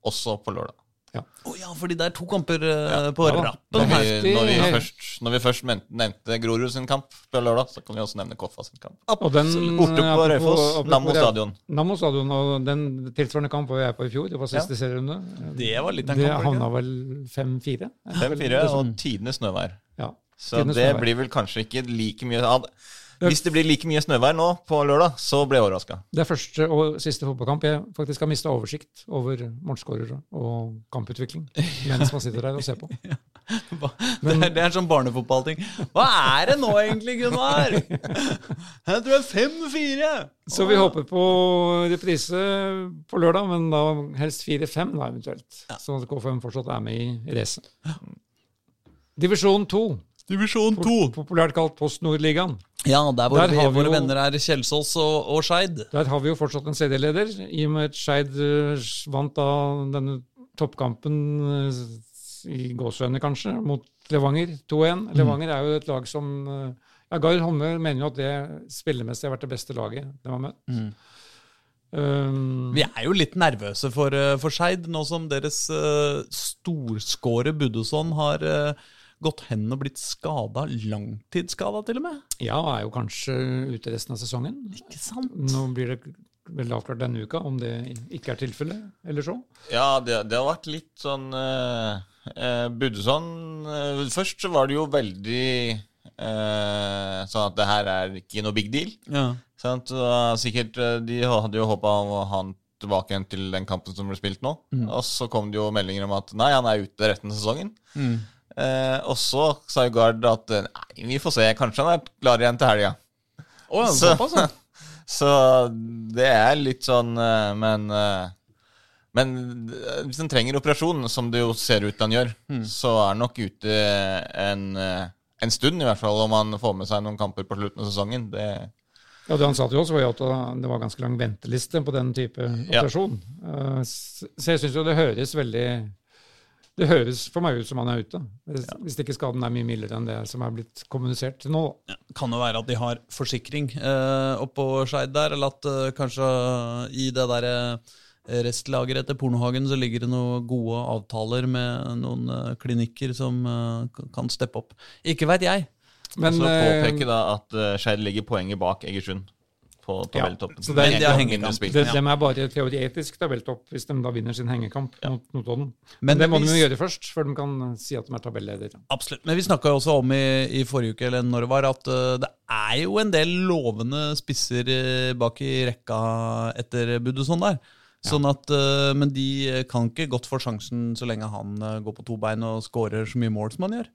Også på lørdag. Å ja, fordi det er to kamper eh, på Ja rappen Når vi, når vi først, når vi først mente, nevnte Grorud sin kamp på lørdag, så kan vi også nevne Koffa sin kamp. Og den, Borte på Raufoss, Nammo stadion. Nammo stadion, og den tilsvarende kamp var jeg på i fjor. Det var siste serierunde. Det var litt en kamp. Det havna vel 5-4. 5-4 og tidenes snøvær. Ja. Så det snøvær. blir vel kanskje ikke like mye ja, Hvis det blir like mye snøvær nå på lørdag, så blir jeg overraska. Det er første og siste fotballkamp jeg faktisk har mista oversikt over målskårere og kamputvikling mens man sitter der og ser på. [LAUGHS] Men, Det er, er sånn barnefotballting. Hva er det nå egentlig, Gunnar? Jeg tror det er 5-4. Så vi håper på reprise på lørdag, men da helst 4-5 da eventuelt. Sånn at KFM fortsatt er med i racet. Divisjon 2, Divisjon 2. populært kalt Post Nord-ligaen. Ja, der Der vi, våre jo- venner er Kjelsås og, og Skeid. Der har vi jo fortsatt en CD-leder, i og med at Skeid eh, vant da denne toppkampen eh, i gåsøyne, kanskje, mot Levanger 2-1. Levanger er jo et lag som eh, ja, Gard Homme mener jo at det spillemessig har vært det beste laget de har møtt. Mm. Um, Vi er jo litt nervøse for, for Skeid, nå som deres uh, storskåre Buddusson har eh, gått hen og blitt skada, langtidsskada til og med. ja, er jo kanskje ute resten av sesongen. Ikke sant? Nå blir det vel avklart denne uka om det ikke er tilfellet, eller så. Ja, det, det har vært litt sånn uh, Buddeson eh, Først så var det jo veldig eh, sånn at det her er ikke noe big deal. Ja. Sant? Og sikkert, eh, De hadde jo håpa å ha han tilbake igjen til den kampen som ble spilt nå. Og så kom det jo meldinger om at nei, han er ute resten av sesongen. Mm. Eh, og så sa jo Gard at eh, nei, vi får se, kanskje han er klar igjen til helga. Oh, ja, Så- såpass, ja. [LAUGHS] Så det er litt sånn eh, Men eh, Men hvis han trenger operasjon, som det jo ser ut han gjør, så er han nok ute en, en stund, i hvert fall, om han får med seg noen kamper på slutten av sesongen. Det, Ja, Det han sa til oss, var jo at det var ganske lang venteliste på den type operasjon. Ja. Så jeg syns jo det høres veldig Det høres for meg ut som han er ute. Hvis, hvis ikke skaden er mye mildere enn det som er blitt kommunisert til nå. Ja, Kan jo være at de har forsikring eh, oppå Skeid der, eller at eh, kanskje i det der eh, restlageret etter Pornohagen så ligger det noen gode avtaler med noen eh, klinikker som eh, kan steppe opp. Ikke veit jeg. Men så eh, påpeker da at uh, Skeid ligger poenget bak Egersund på tabelltoppen. så det er- Men de har hengekamp. De, de, er bare teoretisk tabelltopp hvis de da vinner sin hengekamp mot Notodden. Men Men det må hvis- de jo gjøre først, før de kan si at de er tabelleder. Absolutt. Men vi snakka også om i, i forrige uke eller når det var, at uh, det er jo en del lovende spisser eh, bak i rekka etter Budusson der. Sånn at, eh, men de kan ikke godt få sjansen så lenge han går på to bein og scorer så mye mål som han gjør.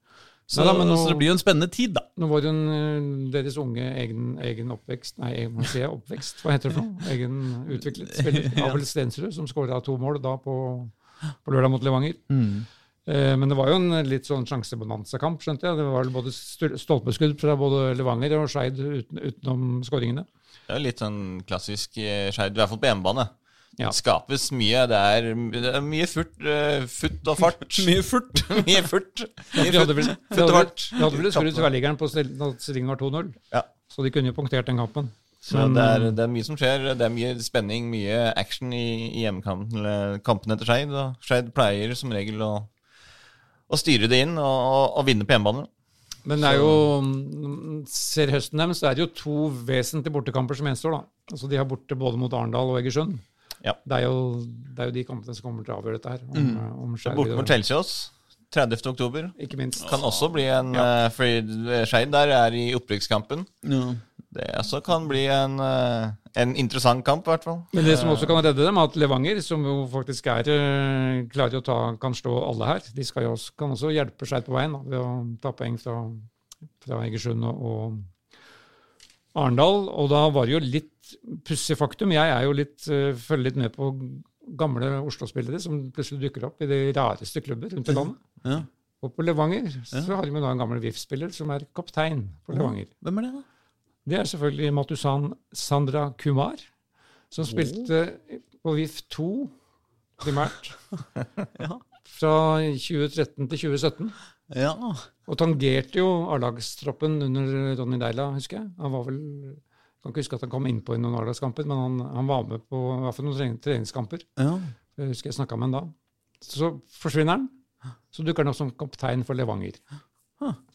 Så, Neida, men nå- så det blir jo en spennende tid, da. Nå var det en, eh, deres unge egen, egen oppvekst Nei, egen- hva sier jeg? Oppvekst? Hva heter det for noe? Egen utviklet [LAUGHS] spiller. Abel Stensrud, som skåra to mål da på, på lørdag mot Levanger. Eh, Men det var jo en litt sånn sjansebonanza-kamp, skjønte jeg. Det var både stolpeskudd fra både Levanger og Skeid uten, utenom skåringene. Det er jo litt sånn klassisk eh, Skeid, i hvert fall på hjemmebane. Ja. Det skapes mye. Det er, det er mye furt, uh, futt og fart. [LAUGHS] Mye furt. [LAUGHS] mye furt. Mye hadde vel, futt, og fart. vi hadde vel skrudd tverrliggeren på da stillingen var 2-0, Ja. så de kunne jo punktert den kampen. Så Men, det, er, det er mye som skjer. Det er mye spenning, mye action i, i hjemmekampen, Kampen etter Skeid. Skeid pleier som regel å, å styre det inn og, og, og vinne på hjemmebane. Men det er jo, ser høsten deres, så er det jo to vesentlige bortekamper som gjenstår. da. Altså De har borte både mot Arendal og Egersund. Ja. Det, er jo, det er jo de kampene som kommer til å avgjøre dette her. Om, om Borte mot Chelsea 30. oktober. Ikke minst. Kan også bli en ja. Fordi Skeid der er i opprykkskampen. Ja. Det også kan bli en, eh, en interessant kamp, i hvert fall. Men det som også kan redde dem, er at Levanger, som jo faktisk er eh, klarer å ta, kan slå alle her, de skal jo også, kan også hjelpe Skeid på veien da, ved å ta poeng fra, fra Egersund og, og Arendal. Og da var det jo litt pussig faktum. Jeg er jo litt, eh, følger litt med på gamle Oslo-spillere som plutselig dukker opp i de rareste klubber rundt i landet. Ja. Og på Levanger så har vi da en gammel VIF-spiller som er kaptein på Levanger. Hvem er det, da? Det er selvfølgelig Matusan Sandra Kumar, som spilte på VIF 2 primært [LAUGHS] Ja. fra 2013 til 2017. Ja. Og tangerte jo A-lagstroppen under Ronny Deila, husker jeg. Han var vel jeg kan ikke huske at han kom innpå i noen A-lagskamper, men han, han var med på i hvert fall noen trening- treningskamper. ja. Jeg husker jeg snakka med han da. Så forsvinner han. Så dukker han opp som kaptein for Levanger.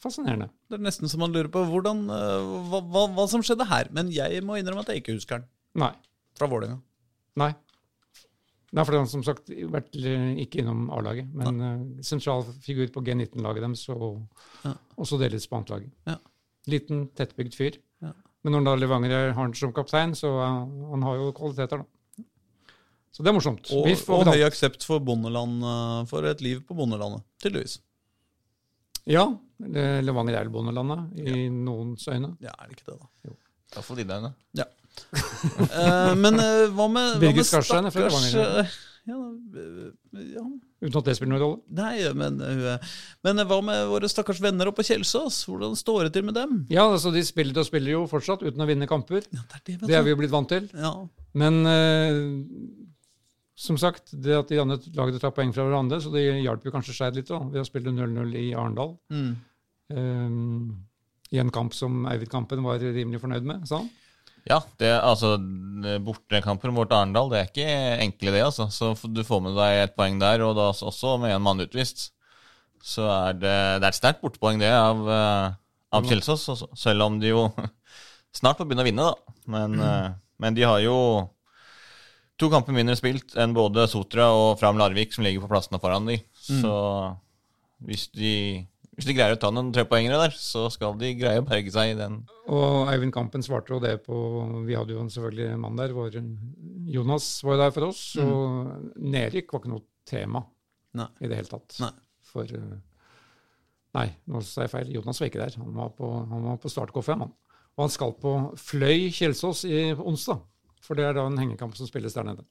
Fascinerende. Det er nesten så man lurer på hvordan, eh, hva, hva, hva som skjedde her. Men jeg må innrømme at jeg ikke husker den. Nei. Fra Vålerenga. Nei. Nei, for han som sagt vært eh, ikke innom A-laget, men ja. sentral figur på G19-laget deres, og Ja. også delvis på annetlaget. Ja. Liten, tettbygd fyr. Ja. Men når da Levanger har han som kaptein, så uh, han har jo kvaliteter, da. Så det er morsomt. Og, og og høy aksept for bondeland, eh, for et liv på bondelandet, tydeligvis. Ja, Levanger er bondelandet i noens øyne. Ja, er det ikke det, da? Iallfall dine øyne. Eh, men uh, hva med, hva med Skarstein er fra Levanger. ja, eh, ja, Uten at det spiller noen rolle. Nei, men, men hva med våre stakkars venner oppe på Kjelsås? Hvordan står det til med dem? Ja, altså De spiller og spiller jo fortsatt uten å vinne kamper. Ja, det er det, Det er vi jo blitt vant til. Ja. Men eh, som sagt, det at de andre lagene tar poeng fra hverandre, så det hjalp jo kanskje Skeid litt da, Vi har spilt 0-0 i Arendal. Mm. Um, I en kamp som Eivind Kampen var rimelig fornøyd med, sa han. Ja, det, altså, bortekamper mot Arendal, det er ikke enkle det, altså. Så du får med deg et poeng der, og da også med en mann utvist. Så er det, det er et sterkt bortepoeng, det, av, eh, av Kjelsås. Selv om de jo [LAUGHS] snart får begynne å vinne, da. Men, mm. men de har jo to kamper mindre spilt enn både Sotra og Fram Larvik, som ligger på plassene foran de. Så hvis de, hvis de greier å ta noen trepoengere der, så skal de greie å berge seg i den. Og Eivind Kampen svarte jo det på Vi hadde jo selvfølgelig en mann der. Vår Jonas var jo der for oss. Og nedrykk var ikke noe tema Nei. i det hele tatt. Nei. For eh, Nei, nå sa jeg feil. Jonas var ikke der. Han var på, han var på Start K5. Han. Og han skal på Fløy Kjelsås i onsdag. For det er da en hengekamp som spilles der nede.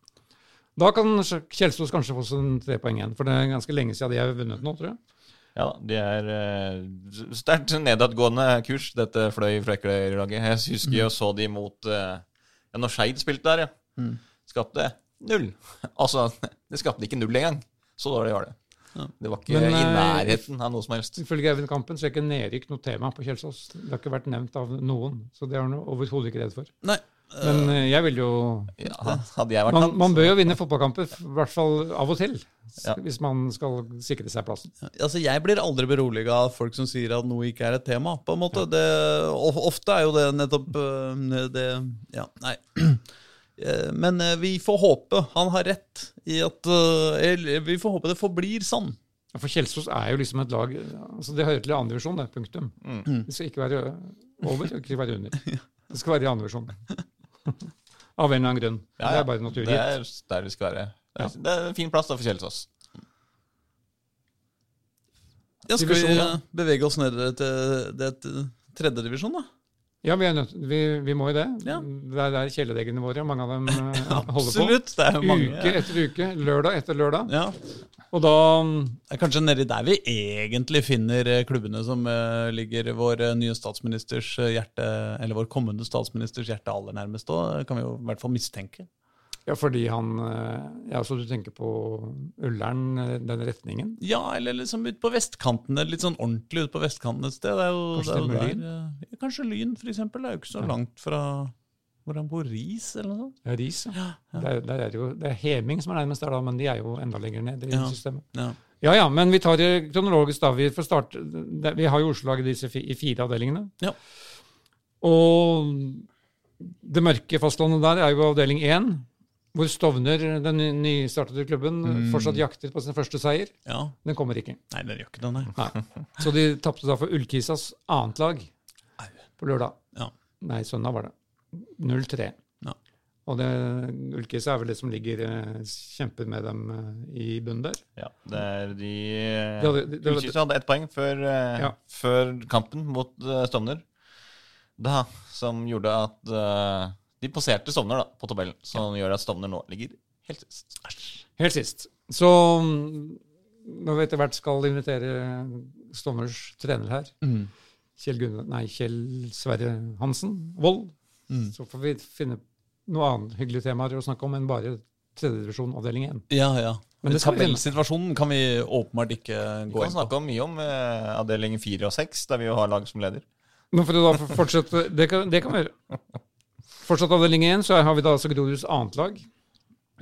Da kan Kjelsås kanskje få seg en tre poeng igjen. For det er ganske lenge siden de har vunnet nå, tror jeg. Ja, de er uh, sterkt nedadgående kurs, dette Fløy Frekkøy-laget. Jeg husker jeg så de mot uh, ja, Når Skeid spilte der, ja. Mm. Skapte null. [LAUGHS] Altså, det skapte ikke null engang. Så dårlig var det. Ja. Det var ikke Men, i eh, nærheten av noe som helst. Ifølge Eivind Kampen så er ikke nedrykk noe tema på Kjelsås. Det har ikke vært nevnt av noen. Så det er han overhodet ikke redd for. Nei. Men eh, jeg vil jo Ja, vært man, man bør jo vinne fotballkamper, i hvert fall av og til. Ja. Hvis man skal sikre seg plassen. Altså, Jeg blir aldri beroliga av folk som sier at noe ikke er et tema. på en måte. Det, ofte er jo det nettopp øh, det Ja, nei. [CLEARS THROAT] Eh, Men eh, vi får håpe han har rett i at Vi får håpe det forblir sånn. For Kjelsås er jo liksom et lag altså Det hører til andredivisjon, det. Punktum. Mm. Det skal ikke være over og ikke være under. [LAUGHS] Det skal være i andredivisjon. Av en eller annen grunn. Ja, Det er bare Det er der det skal være. Det er, det er en fin plass da for Kjelsås. Ja, skal vi bevege oss ned til til, til tredjedivisjon, da? Ja, vi, nødt, vi, vi må jo det. Ja. Det er der kjæledeggene våre, mange av dem eh, [LAUGHS] holder på. Absolutt. Jo mange. Uke etter uke, lørdag etter lørdag. Ja. Og da Det er kanskje nedi der vi egentlig finner eh, klubbene som eh, ligger vår nye statsministers hjerte, eller vår kommende statsministers hjerte aller nærmest òg, kan vi jo i hvert fall mistenke. Ja, fordi han eh, Ja, så du tenker på Ullern, eh, den retningen? Ja, eller liksom ut på vestkanten, litt sånn ordentlig ut på vestkanten et sted. Det er jo, Kanskje det er jo der, eh, ja, Kanskje Lyn, for eksempel. Det er jo ikke så langt fra hvor han bor, Ris, eller noe sånt. Ja, Ris, ja. Der, der er det jo, det er Heming som er nærmest der, da, men de er jo enda lenger ned i Ja. systemet. Ja. Ja ja, men vi tar det kronologisk, da. Vi, får starte, vi har jo Oslo-laget i fire avdelingene. Ja. Og det mørke fastlandet der er jo avdeling én, hvor Stovner, den ny- nystartede klubben, fortsatt jakter på sin første seier. ja. Den kommer ikke. Nei, den gjør ikke det, nei. Nei. Så de tapte da for Ullkisas annet lag Au. på lørdag. Ja. Nei, søndag var det. 0-3. Ja. Og det, Ullkisa er vel det som ligger eh, kjemper med dem eh, i bunnen der. Ja, det er de De de- de- Ullkisa hadde ett poeng før, eh, Ja. før kampen mot Stovner. Da, som gjorde at de passerte Stovner da, på tabellen, som gjør at Stovner nå ligger helt sist. Helt sist. Så mm, når vi etter hvert skal invitere Stovners trener her, Mm. Kjell, Gunnar, nei, Kjell Sverre Hansen Vold, Mm. så får vi finne noe annet hyggelig temaer å snakke om enn bare tredjedivisjon avdeling 1. Ja, ja. Men det. Tabellsituasjonen kan vi åpenbart ikke gå inn på. Vi kan snakke om mye om eh, avdeling 4 og 6, der vi jo har lag som leder. Nå får du da fortsette Det kan, det kan vi gjøre. [LAUGHS] Fortsatt avdeling 1, så har vi da altså Groruds annet lag.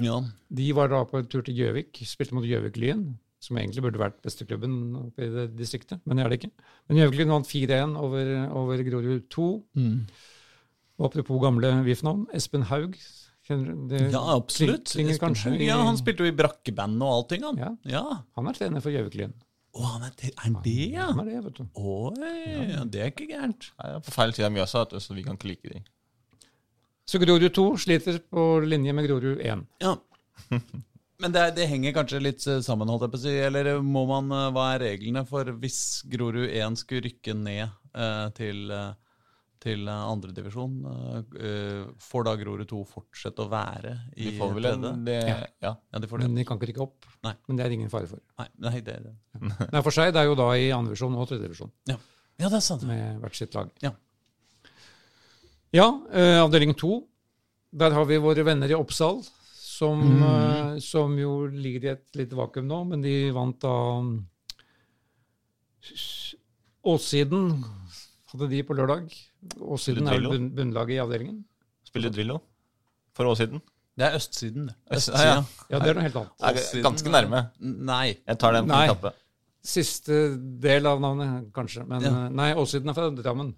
Ja. De var da på en tur til Gjøvik, spilte mot Gjøvik-Lyn, som egentlig burde vært besteklubben oppe i det distriktet, men det er det ikke. Men Gjøvik-Lyn vant 4-1 over, over Grorud 2. Mm. Og apropos gamle VIF-navn, Espen Haug. Det? ja, absolutt. Klinger kanskje Ja, Han spilte jo i brakkeband og allting, han. Ja. Ja. Han er trener for Gjøvik-Lyn. Å, han er, er han det, ja? Han er det, vet du. Oi, ja, det er ikke gærent. Nei, det er på feil side av Mjøsa, så vi kan ikke like de. Så Grorud 2 sliter på linje med Grorud 1. Ja. [LAUGHS] Men det, det henger kanskje litt eh, sammen, holdt jeg på å si. Eller må man, eh, hva er reglene for hvis Grorud 1 skulle rykke ned eh, til, eh, til eh, andredivisjon? Eh, får da Grorud 2 fortsette å være i De får vel tredje? det, Ja. ja. Ja, de får det. Men de kan ikke rykke opp. Nei. Men det er ingen fare for. Nei, nei, det er det. [LAUGHS] Nei, for seg, det er jo da i andredivisjon og tredjedivisjon Ja. ja, det er sant. med hvert sitt lag. Ja. Ja, eh, avdeling to. Der har vi våre venner i Oppsal, som, eh, som jo ligger i et lite vakuum nå, men de vant da mm, Åssiden hadde de på lørdag. Åssiden er bunn, bunnlaget i avdelingen. Spiller Drillo for Åssiden. Det er østsiden, østsiden. Ja, ja. Ja, det er noe helt annet. Er ganske nærme. Nei. Jeg tar den på kappe. Siste del av navnet, kanskje. Men Ja. eh, nei, Åssiden er fra Drammen.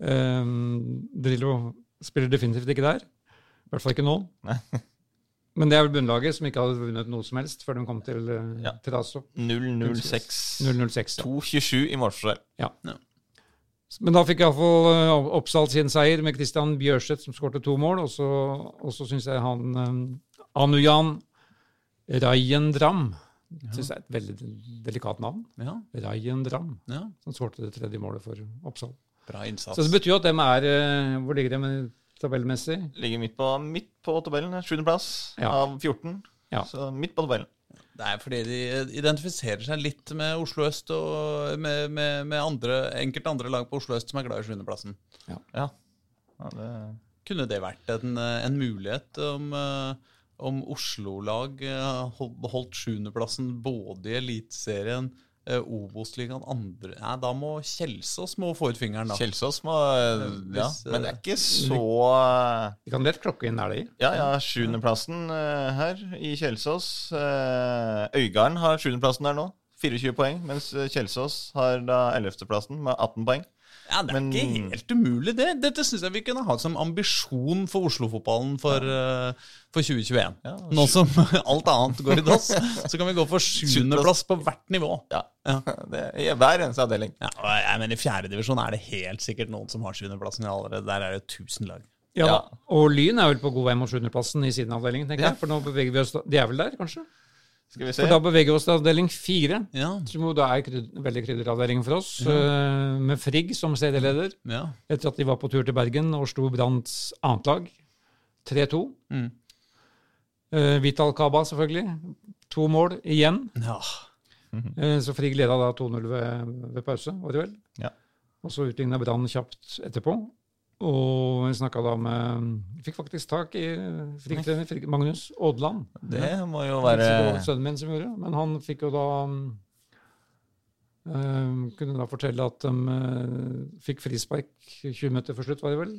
Um, Drillo spiller definitivt ikke der. I hvert fall ikke nå. Nei. [LAUGHS] Men det er vel bunnlaget som ikke hadde vunnet noe som helst før de kom til, uh, Ja. til Raso. 006. 006. Ja. 227 i målforskjell. Men da fikk iallfall uh, Oppsal sin seier med Christian Bjørseth som skårte to mål. Og så, og så syns jeg han um, Anujan Rajendram Synes jeg er et veldig delikat navn. Ja, Rajendram. ja. Som skårte det tredje målet for Oppsal. Bra innsats. Så det betyr jo at dem er eh, Hvor ligger de tabellmessig? Ligger midt på, midt på tabellen. Sjuendeplass Ja. av 14. Ja. Så midt på tabellen. Det er fordi de identifiserer seg litt med Oslo øst og med, med, med andre, enkelte andre lag på Oslo øst som er glad i sjuendeplassen. Ja. ja det, Kunne det vært en, en mulighet om, eh, om Oslo-lag holdt sjuendeplassen både i Eliteserien, eh, Obos-ligaen, andre Nei, Da må Kjelsås må få ut fingeren, da. Kjelsås må Ja, Hvis, eh, men det er ikke så Vi kan lett klokke inn der, de. Ja, ja, sjuendeplassen uh, her i Kjelsås. Uh, Øygarden har sjuendeplassen der nå. 24 poeng, mens eh, Kjelsås har da ellevteplassen med 18 poeng. Ja, Det er Men- ikke helt umulig, det. Dette syns jeg vi kunne ha som ambisjon for Oslo-fotballen for, eh, for 2021. Ja, Nå som [LAUGHS] alt annet går i dass, så kan vi gå for sjuendeplass på hvert nivå. Ja, Ja. [LAUGHS] det er I hver eneste avdeling. Ja, og jeg mener I fjerdedivisjon er det helt sikkert noen som har sjuendeplassen allerede. Der er det 1000 lag. Ja, Ja. Og Lyn er vel på god vei mot sjuendeplassen i siden av avdelingen, tenker Ja. jeg. For nå beveger vi oss De er vel der, kanskje? Skal vi se. For da beveger vi oss til avdeling fire, Ja. som jo da er krydder, veldig krydderavdeling for oss, eh, med Frigg som serieleder. ja. Etter at de var på tur til Bergen og slo Branns annet lag. 3-2. Mm. Uh, Vital Kaba, selvfølgelig. To mål igjen. ja. Eh, så Frigg leda da 2-0 ved, ved pause, var det vel? Ja. Og så utligna Brann kjapt etterpå. Og vi snakka da med Fikk faktisk tak i Frigg-trener Magnus Aadland. Det må jo være sønnen min som gjorde, men han fikk jo da um, Kunne da fortelle at de um, fikk frispark 20 meter før slutt, var det vel.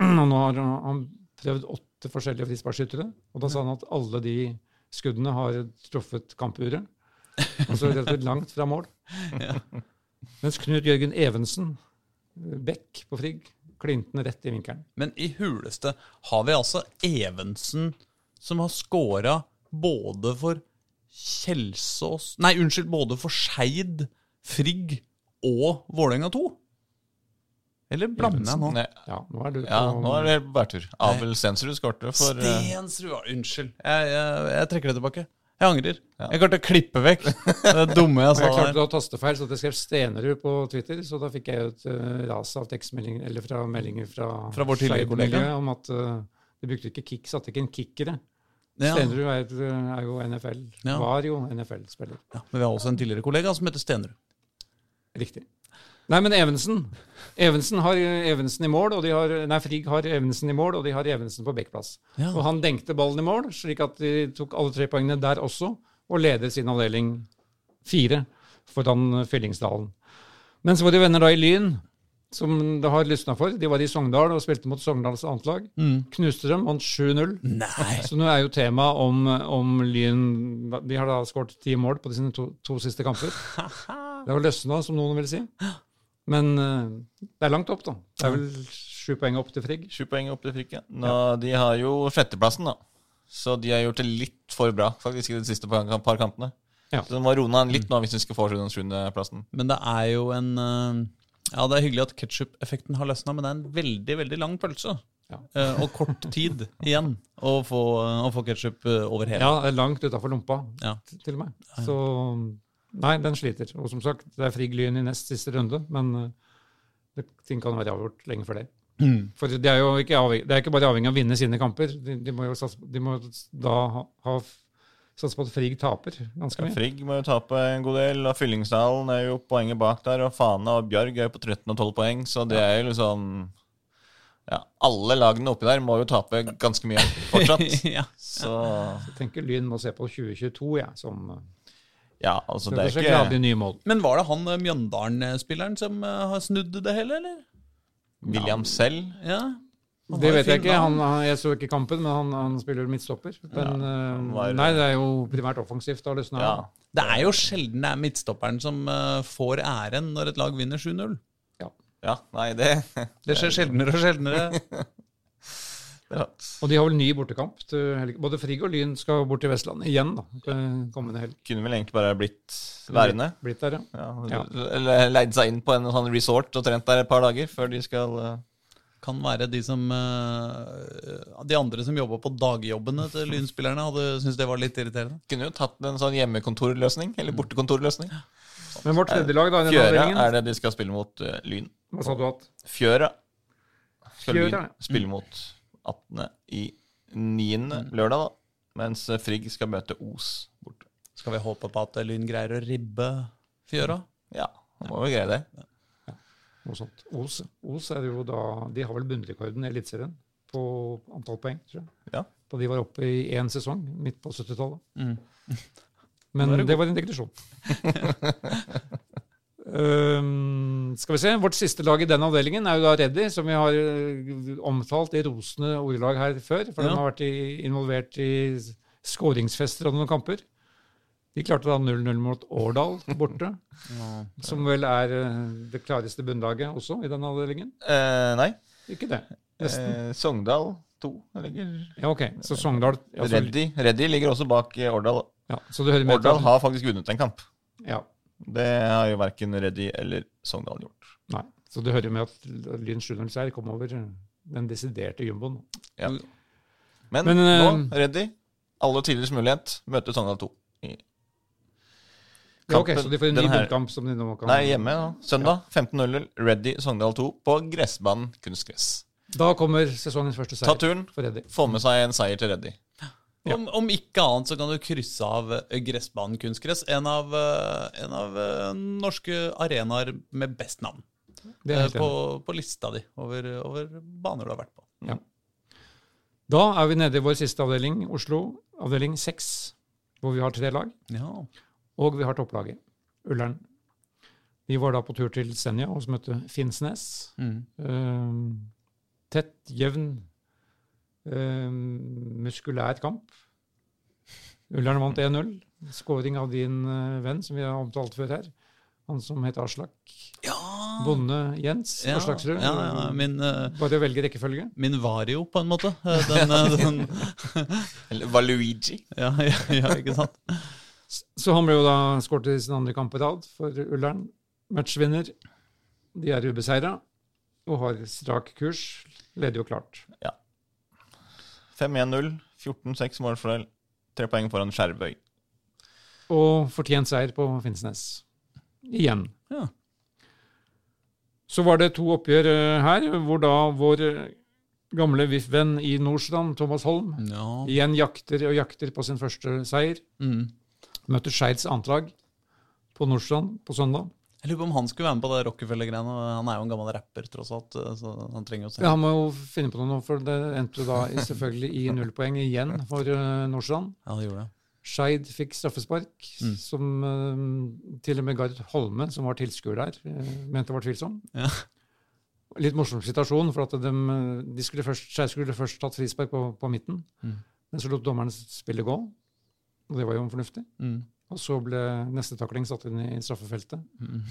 Og nå har han prøvd åtte forskjellige frisparkskyttere, og da sa han at alle de skuddene har truffet kampuret. Altså slett langt fra mål. [LAUGHS] Mens Knut Jørgen Evensen, Beck på Frigg, klinte den rett i vinkelen. Men i huleste har vi altså Evensen som har scora både for Kjelsås Nei, unnskyld, både for Skeid, Frigg og Vålerenga 2? Eller blander jeg nå? Nei, Ja, nå er du Ja, på nå er det bærtur. Abel Stensrud skårte for eh, Stensrud, unnskyld. Jeg, jeg, jeg trekker det tilbake. Jeg angrer. Ja. Jeg klarte å klippe vekk det dumme jeg sa der. jeg klarte å taste feil, så jeg skrev Stenerud på Twitter. Så da fikk jeg jo et uh, ras av tekstmeldinger, eller fra meldinger fra, Fra vår tidligere kollega. Om at uh, de brukte ikke kick, satte ikke en kickere. Ja. Stenerud er, uh, er jo NFL. Ja. Var jo NFL-spiller. Ja, men vi har også en tidligere kollega som heter Stenerud. Riktig. Nei, men Evensen. Evensen har uh, Evensen i mål, og de har, nei, Frigg har Evensen i mål, og de har Evensen på backplass. Ja. Og han denkte ballen i mål, slik at de tok alle tre poengene der også, og leder sin avdeling fire foran Fyllingsdalen. Men så var det venner da i Lyn, som det har lysna for. De var i Sogndal og spilte mot Sogndals annet lag. Knuste dem, vant 7-0. Så nå er jo temaet om, om Lyn De har da skåret ti mål på sine to, to siste kamper. [LAUGHS] Det har løsna, som noen vil si. Men eh, det er langt opp, da. Det er vel sju poeng opp til Frigg. Sju poeng opp til Frigg. Nå, De har jo sjetteplassen, da. Så de har gjort det litt for bra faktisk i de siste par, kantene. kampene. Ja. Så de må roe ned litt nå hvis de skal få den sjuendeplassen. Men det er jo en eh, Ja, det er hyggelig at ketsjup-effekten har løsna, men det er en veldig, veldig lang pølse. Ja. Eh, og kort tid [LAUGHS] igjen å få, å få ketsjup over hele. Ja, langt utafor lompa, Ja. til og med. Så nei, den sliter. Og som sagt, det er Frigg Lyn i nest siste runde, men eh, det, ting kan være avgjort lenge før det. Mm. For det er jo ikke, avhengig, det er ikke bare avhengig av å vinne sine kamper. De, de må jo sats, de må da ha, ha satse på at Frigg taper ganske mye. Ja, Frigg må jo tape en god del, og Fyllingsdalen er jo poenget bak der. Og Fana og Bjørg er jo på 13 og 12 poeng, så det er jo liksom Ja, alle lagene oppi der må jo tape ganske mye fortsatt. [LAUGHS] ja. Så Jeg tenker Lyn må se på 2022 ja, som ja, altså det er ikke nye mål. Men var det han eh, Mjøndalen-spilleren som eh, har snudd det hele, eller? William selv. Ja. Det vet jeg ikke. Han, han, jeg så ikke kampen, men han, han spiller midtstopper. Men han eh, var- nei, det er jo primært offensivt. Da løsna Ja. Det er jo sjelden det er midtstopperen som får æren når et lag vinner 7-0. ja, nei, det, Det skjer sjeldnere og sjeldnere. [LAUGHS] er. Og de har vel ny bortekamp. til helg. Både Frigg og Lyn skal bort til Vestlandet igjen da, kommende helg. Kunne vel egentlig bare blitt værende. Blitt der, ja. Ja, Ja. Eller leid seg inn på en sånn resort og trent der et par dager før de skal eh, Kan være de som eh, De andre som jobba på dagjobbene til Lynspillerne, hadde syntes det var litt irriterende. Kunne jo tatt en sånn hjemmekontorløsning, eller bortekontorløsning. Men vårt tredje lag da, denne Fjøra avdelingen er det de skal spille mot eh, Lyn. Hva sa du at? Fjøra skal Fjøra, Lyn spille mot 18. i 9. lørdag, da. Mens Frigg skal møte Os borte. Skal vi håpe på at Lyn greier å ribbe Fjøra? Ja, må vi greie det. Noe sånt. Os, Os er jo da De har vel bunnrekorden i Eliteserien på antall poeng, tror jeg. Ja. Da de var oppe i én sesong midt på 70-tallet. Mm. Men det var det det var en digresjon. [LAUGHS] um, skal vi se. Vårt siste lag i den avdelingen er jo da Reddy, som vi har eh, omtalt i rosende ordelag her før. For Ja. de har vært i, involvert i skåringsfester og noen kamper. De klarte da 0-0 mot Årdal borte, [LAUGHS] som vel er eh, det klareste bunnlaget også i den avdelingen. Eh, nei. Ikke det. Nesten. Eh, Sogndal 2 ligger Ja, ok. Så Sogndal altså, Reddy. Reddy ligger også bak eh, Årdal. ja, så du hører med Årdal har faktisk vunnet en kamp. ja, Det har jo verken Reddy eller Sogndal gjort. Nei. Så det hører jo med at Lyn 7-0-seier kom over den desiderte jumboen. Ja. Men, Men, nå, Reddy. Alle tidligers mulighet. møter Sogndal 2. I Ja, ok, Så de får en ny bunnkamp som de nå kan Nei, hjemme. da. Søndag 15.00. Reddy Sogndal 2 på gressbanen kunstgress. Da kommer sesongens første seier Ta turen. for Reddy. Få med seg en seier til Reddy. Ja. Om, om ikke annet så kan du krysse av eh, gressbanen kunstgress. En av, eh, en av eh, norske arenaer med best navn på, på lista di over, over baner du har vært på. Da er vi nede i vår siste avdeling, Oslo, avdeling 6, hvor vi har tre lag. Ja. Og vi har topplaget, Ullern. Vi var da på tur til Senja og møtte Finnsnes. Mm. Tett, jevn, eh, muskulær kamp. Ullern vant 1-0. Skåring av din eh, venn, som vi har omtalt før her. Han som het Aslak. ja. Bonde Jens ja, Aslaksrud. ja, ja, min, eh, Bare å velge rekkefølge. min Vario, på en måte. Den, den, Eller Valuigi. ja, ja, ja, ikke sant? Så han ble jo da skåret i sin andre kamp på rad for Ullern. Matchvinner. De er ubeseira og har strak kurs. Leder jo klart. 5-1-0. 14-6 målfordel. Tre poeng foran Skjervøy. Og fortjent seier på Finnsnes. Igjen. Ja. Så var det to oppgjør eh, her, hvor da vår eh, gamle VIF-venn i Nordstrand, Thomas Holm, ja. igjen jakter og jakter på sin første seier. Mm. Møtte Skeids antlag på Nordstrand på søndag. Jeg lurer på om han skulle være med på det Rockefeller-greiene. Han er jo en gammel rapper, tross alt. eh, Så han trenger jo se. Ja, Han må jo finne på noe for det endte da selvfølgelig i nullpoeng igjen for uh, Nordstrand. Ja, det gjorde det. Skeid fikk straffespark, Mm. som eh, til og med Gard Holme, som var tilskuer der, eh, mente var tvilsom. Ja. Litt morsom situasjon, for at de, de skulle først, Skeid skulle først tatt frispark på, på midten, Mm. men så lot dommerne spillet gå, og det var jo fornuftig. Mm. Og så ble neste takling satt inn i straffefeltet, Mm.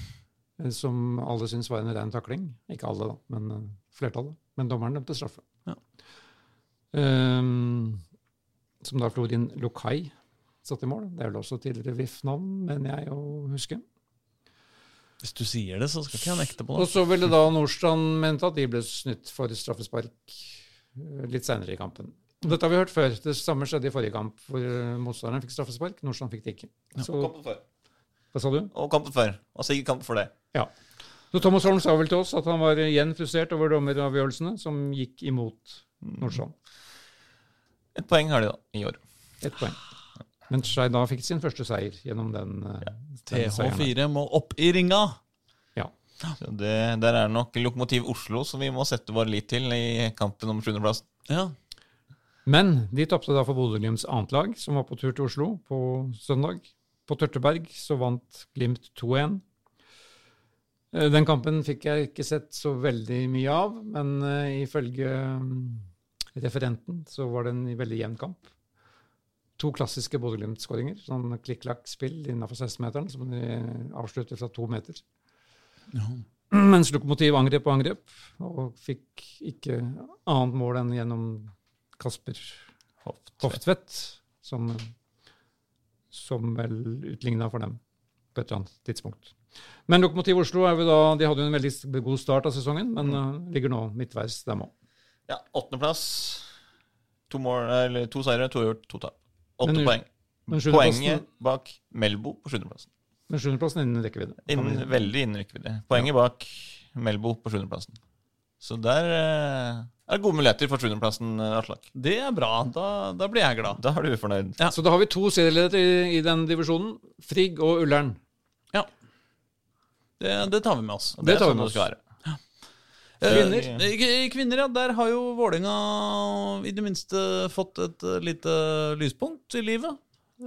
eh, som alle syntes var en ren takling. Ikke alle, da, men eh, flertallet. Men dommeren dømte straffe. Ja. Um, som da Florin Lokai satt i mål. Det er vel også tidligere VIF-navn, mener jeg å huske. Hvis du sier det, så skal ikke jeg nekte på Og så ville da Nordstrand mente at de ble snytt for straffespark eh, litt senere i kampen. Dette har vi hørt før. Det samme skjedde i forrige kamp, hvor eh, motstanderen fikk straffespark. Nordstrand fikk det ikke. Så, Kampen før. hva sa du? Og kampen før. Og sikkert kampen for det. Ja. Så Thomas Holm sa vel til oss at han var igjen frustrert over dommeravgjørelsene som gikk imot Nordstrand. Et poeng har de, da, i år. Et poeng. Men Skeid da fikk sin første seier gjennom den, Ja. den seieren. TH4 må opp i ringa! Så det, der er nok Lokomotiv Oslo som vi må sette vår lit til i kampen om sjuendeplassen. Ja. Men de tapte da for Bodø-Glimts annet lag, som var på tur til Oslo på søndag. På Tørteberg så vant Glimt 2-1. Eh, Den kampen fikk jeg ikke sett så veldig mye av, men eh, ifølge mm, referenten så var det en veldig jevn kamp. To klassiske Bodø-Glimt-skåringer. Sånn klikk-klakk-spill innenfor 16-meteren, som de avslutter fra to meter. Mens Lokomotiv angrep og angrep, og fikk ikke annet mål enn gjennom Kasper Hoftvedt, som, som vel utligna for dem på et eller annet tidspunkt. Men Lokomotiv Oslo er da, de hadde jo en veldig god start av sesongen, men mm. ligger nå midtveis, dem òg. Ja, åttendeplass. To, mål, to seire, to gjort, to tap. Åtte poeng. men Poenget bak Melbo på sjuendeplassen. Men sjuendeplassen innen rekkevidde. Innen, veldig innen rekkevidde. Poenget bak Melbo på sjuendeplassen. Så der eh, er det gode muligheter for sjuendeplassen, eh, Aslak. Det er bra. Da, da blir jeg glad. Da er du fornøyd. Ja. Så da har vi to serieledere i, i den divisjonen. Frigg og Ullern. Ja. Det, det tar vi med oss. Det det tar vi sånn med oss. skal være. Kvinner? Eh, k- Kvinner, ja. Der har jo Vålinga i det minste fått et eh, lite lyspunkt i livet.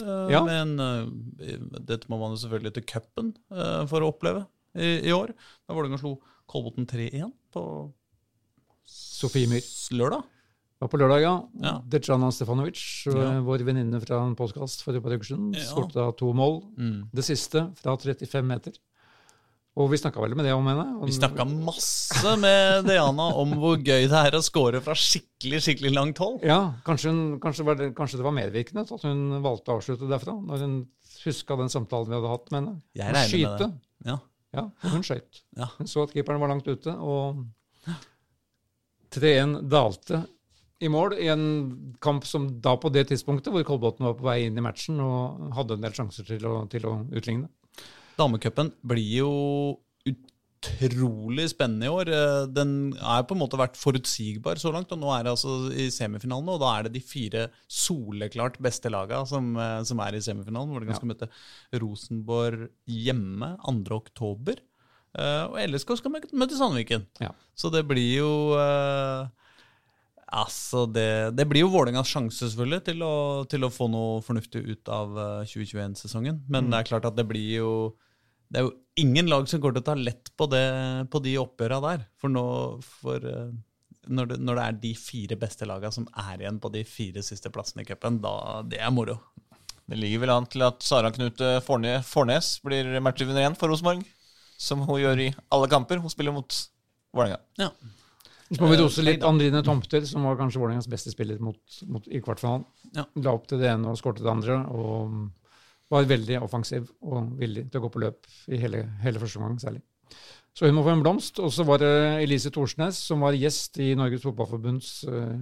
Eh, Ja. Men eh, dette må man jo selvfølgelig til cupen eh, for å oppleve i, i år. Da Vålinga slo Kolbotn 3-1 på Sofie Myhr. lørdag. var på lørdag, ja. Ja. Dejana Stefanovic, Ja. vår venninne fra en postkast for et par uker siden, Ja. skåret to mål. Mm. Det siste fra 35 meter. Og vi snakka vel med det om henne. Om- Vi snakka masse med Diana om hvor gøy det er å score fra skikkelig skikkelig langt hold. Ja, kanskje, hun, kanskje, var det, kanskje det var medvirkende at hun valgte å avslutte derfra, når hun huska den samtalen vi hadde hatt med henne. Jeg regner med skyte. det. Ja. Ja, hun skøyt. Ja. Hun så at keeperen var langt ute, og 3-1 dalte i mål i en kamp som da på det tidspunktet, hvor Kolbotn var på vei inn i matchen og hadde en del sjanser til å, til å utligne. Damecupen blir jo utrolig spennende i år. Den er på en måte vært forutsigbar så langt, og nå er det altså i semifinalen, og da er det de fire soleklart beste laga som, som er i semifinalen. hvor de skal møte Rosenborg hjemme 2. Eh, og LSK skal mø- møte Sandviken. Ja. Så det blir jo eh, Altså, det, det blir jo Vålerengas sjanse selvfølgelig til å, til å få noe fornuftig ut av eh, 2021-sesongen. Men det er klart at det blir jo Det er jo ingen lag som går til å ta lett på, det, på de oppgjøra der. For, nå, for eh, når, det, når det er de fire beste laga som er igjen på de fire siste plassene i cupen, da det er moro. Det ligger vel an til at Sara Knut Fornes blir matchvinner igjen for Rosenborg. Som hun gjør i alle kamper. Hun spiller mot Vålerenga. Ja. Så må vi Eh, rose litt Andrine Tomter, som var kanskje Vålerengas beste spiller mot, mot, i kvartfinalen. Ja. La opp til det ene og skårte det andre. Og var veldig offensiv og villig til å gå på løp i hele, hele første omgang særlig. Så hun må få en blomst. Og så var det Elise Thorsnes, som var gjest i Norges Fotballforbunds eh,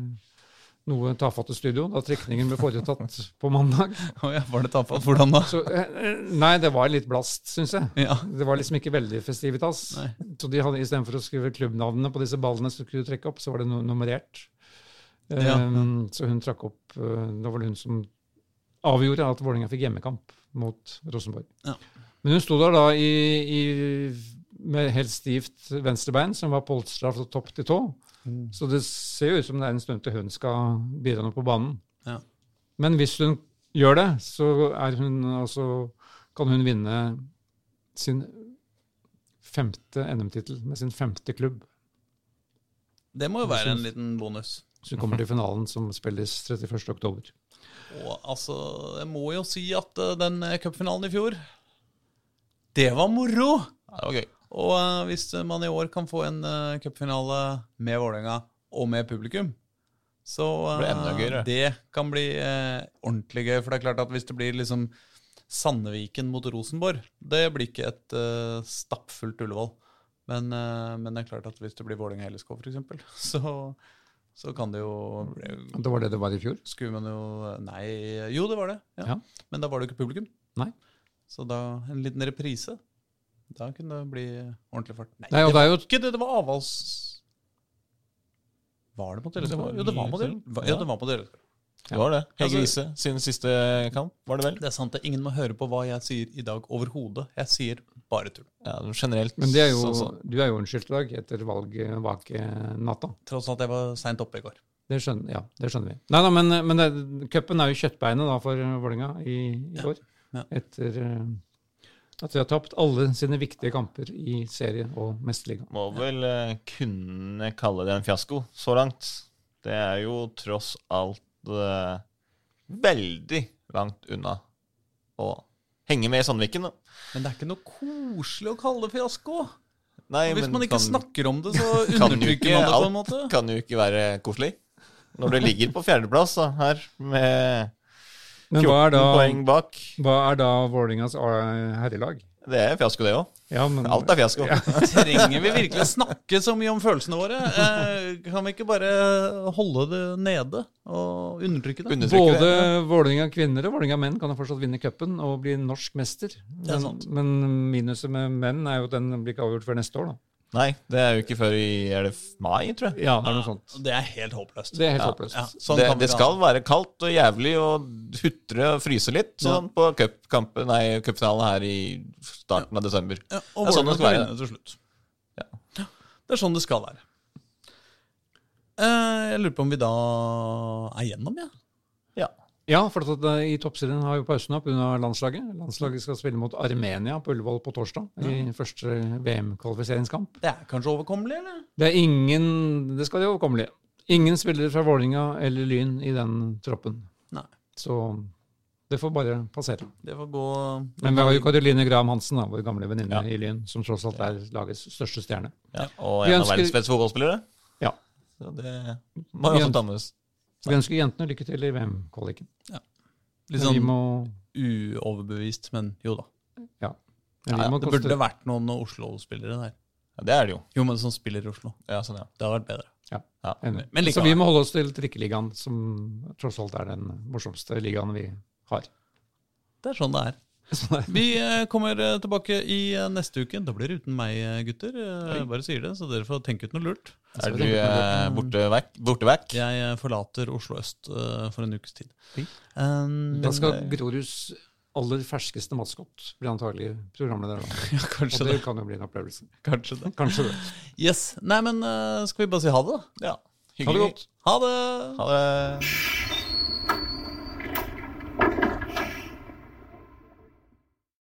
noe tafatte studio da trekningen ble foretatt på mandag. [LAUGHS] Oh ja, var det tafatt? Hvordan da? Så, eh, eh, nei, det var litt blast, syns jeg. Ja. Det var liksom ikke veldig festivitas. Nei. Så de hadde istedenfor å skrive klubbnavnene på disse ballene som skulle trekke opp, så var det nummerert. Ja. Um, så hun trakk opp uh, Da var det hun som avgjorde at Vålerenga fikk hjemmekamp mot Rosenborg. Ja. Men hun sto der da i, i, med helt stivt venstrebein, som var polstra fra topp til tå. Mm. Så det ser jo ut som det er en stund til hun skal bidra noe på banen. Ja. Men hvis hun gjør det, så er hun, altså, kan hun vinne sin femte NM-tittel med sin femte klubb. Det må jo være en liten bonus. Så hun kommer til finalen som spilles 31.10. Og altså, jeg må jo si at eh, den eh, cupfinalen i fjor, det var moro! Ja, det var gøy. Og eh, hvis man i år kan få en uh, cupfinale med Vålerenga og med publikum, så eh, Det kan bli ordentlig gøy. For det er klart at hvis det blir liksom Sandviken mot Rosenborg, det blir ikke et stappfullt Ullevål. Men, men det er klart at hvis det blir Vålerenga-LSK, f.eks., [LAUGHS] så, så kan det jo Det var det det var i fjor. skulle man jo Nei, jo, det var det. Ja. Ja. Men da var det jo ikke publikum. Nei. Så da en liten reprise. Da kunne det bli ordentlig fart. Nei, Nei, og det det var jo ikke det. Det var avhals. Var det mot Det Jo, det var mot i- Ja, det var mot. Det var det. Hege Ise sin siste kamp, var det vel? Det er sant. det. Ingen må høre på hva jeg sier i dag overhodet. Jeg sier bare tull. Ja, generelt. Men det er jo, sånn som- du er jo unnskyldt i dag etter valget bak eh, natta. Tross at jeg var seint oppe i går. Det skjønner, ja, det skjønner vi. Nei da, men, men det, cupen er jo kjøttbeinet da for Vålerenga i, i år. Ja. Etter eh, at de har tapt alle sine viktige kamper i serien og mesterligaen. Må vel eh, kunne kalle det en fiasko så langt. Det er jo tross alt uh, veldig langt unna å henge med i Sandviken. Da. Men det er ikke noe koselig å kalle det fiasko. Nei, Og hvis men man ikke kan, snakker om det, så [LAUGHS] undertrykker man det på en måte. Alt kan jo ikke være koselig. Når det ligger på fjerdeplass her med Men hva er da, poeng bak. hva er da Vålerengas eh, herrelag? Det er fiasko, det òg. Ja, men, Alt er fiasko. [LAUGHS] Trenger vi virkelig å snakke så mye om følelsene våre? Eh, kan vi ikke bare holde det nede og undertrykke det? Undertrykke Både det. Vålerenga kvinner og Vålerenga menn kan jo fortsatt vinne cupen og bli norsk mester. Er Men, men minuset med menn er jo at den blir ikke avgjort før neste år, da. Nei, det er jo ikke før i er det mai, tror jeg. Ja, det er noe sånt. Det er helt håpløst. Det er helt Ja, håpløst. Ja, sånn det, det skal ha være kaldt og jævlig og hutre og fryse litt sånn på cupkampen, nei, cupfinalen her i starten av desember. Ja, og Det er sånn det skal være. til slutt. Ja. Ja, Det er sånn det skal være. Eh, jeg lurer på om vi da er gjennom, jeg. Ja. Ja, for at eh, i toppserien har jo pausen opp unna landslaget. Landslaget skal spille mot Armenia på Ullevål på torsdag i første VM-kvalifiseringskamp. Det er kanskje overkommelig, eller? Det er ingen Det skal være overkommelig. Ingen spillere fra Vålinga eller Lyn i den troppen. Nei. Så det får bare passere. Det får gå Men vi har jo Karoline Graham Hansen, da, vår gamle venninne Ja. i Lyn, som tross alt er lagets største stjerne. Ja, og en av verdens beste fotballspillere. Ja. Så det må jo også ta med oss. Vi ønsker jentene lykke til i VM-kvaliken. litt sånn må uoverbevist, men jo da. Men Ja, ja, Det koste burde vært noen Oslo-spillere der. Ja, det er det jo. Jo, men som spiller i Oslo. Ja, sånn, ja. Det hadde vært bedre. Ja, Ja. Men likevel. Så vi må holde oss til trikkeligaen, som tross alt er den morsomste ligaen vi har. Det er sånn det er. Sånn. Vi eh, kommer eh, tilbake i eh, neste uke. Da blir det uten meg, gutter. Jeg bare sier det, så dere får tenke ut noe lurt. Er du borte vekk? Borte vekk? Jeg forlater Oslo øst for en ukes tid. Um, Da skal Groruds aller ferskeste maskot bli antagelig programleder. da. [LAUGHS] ja, Og det det. kan jo bli en opplevelse. Kanskje det. Kanskje det. [LAUGHS] Yes. Nei, men skal vi bare si ha det, da? Ja. Ha det godt. Ha det! Ha det.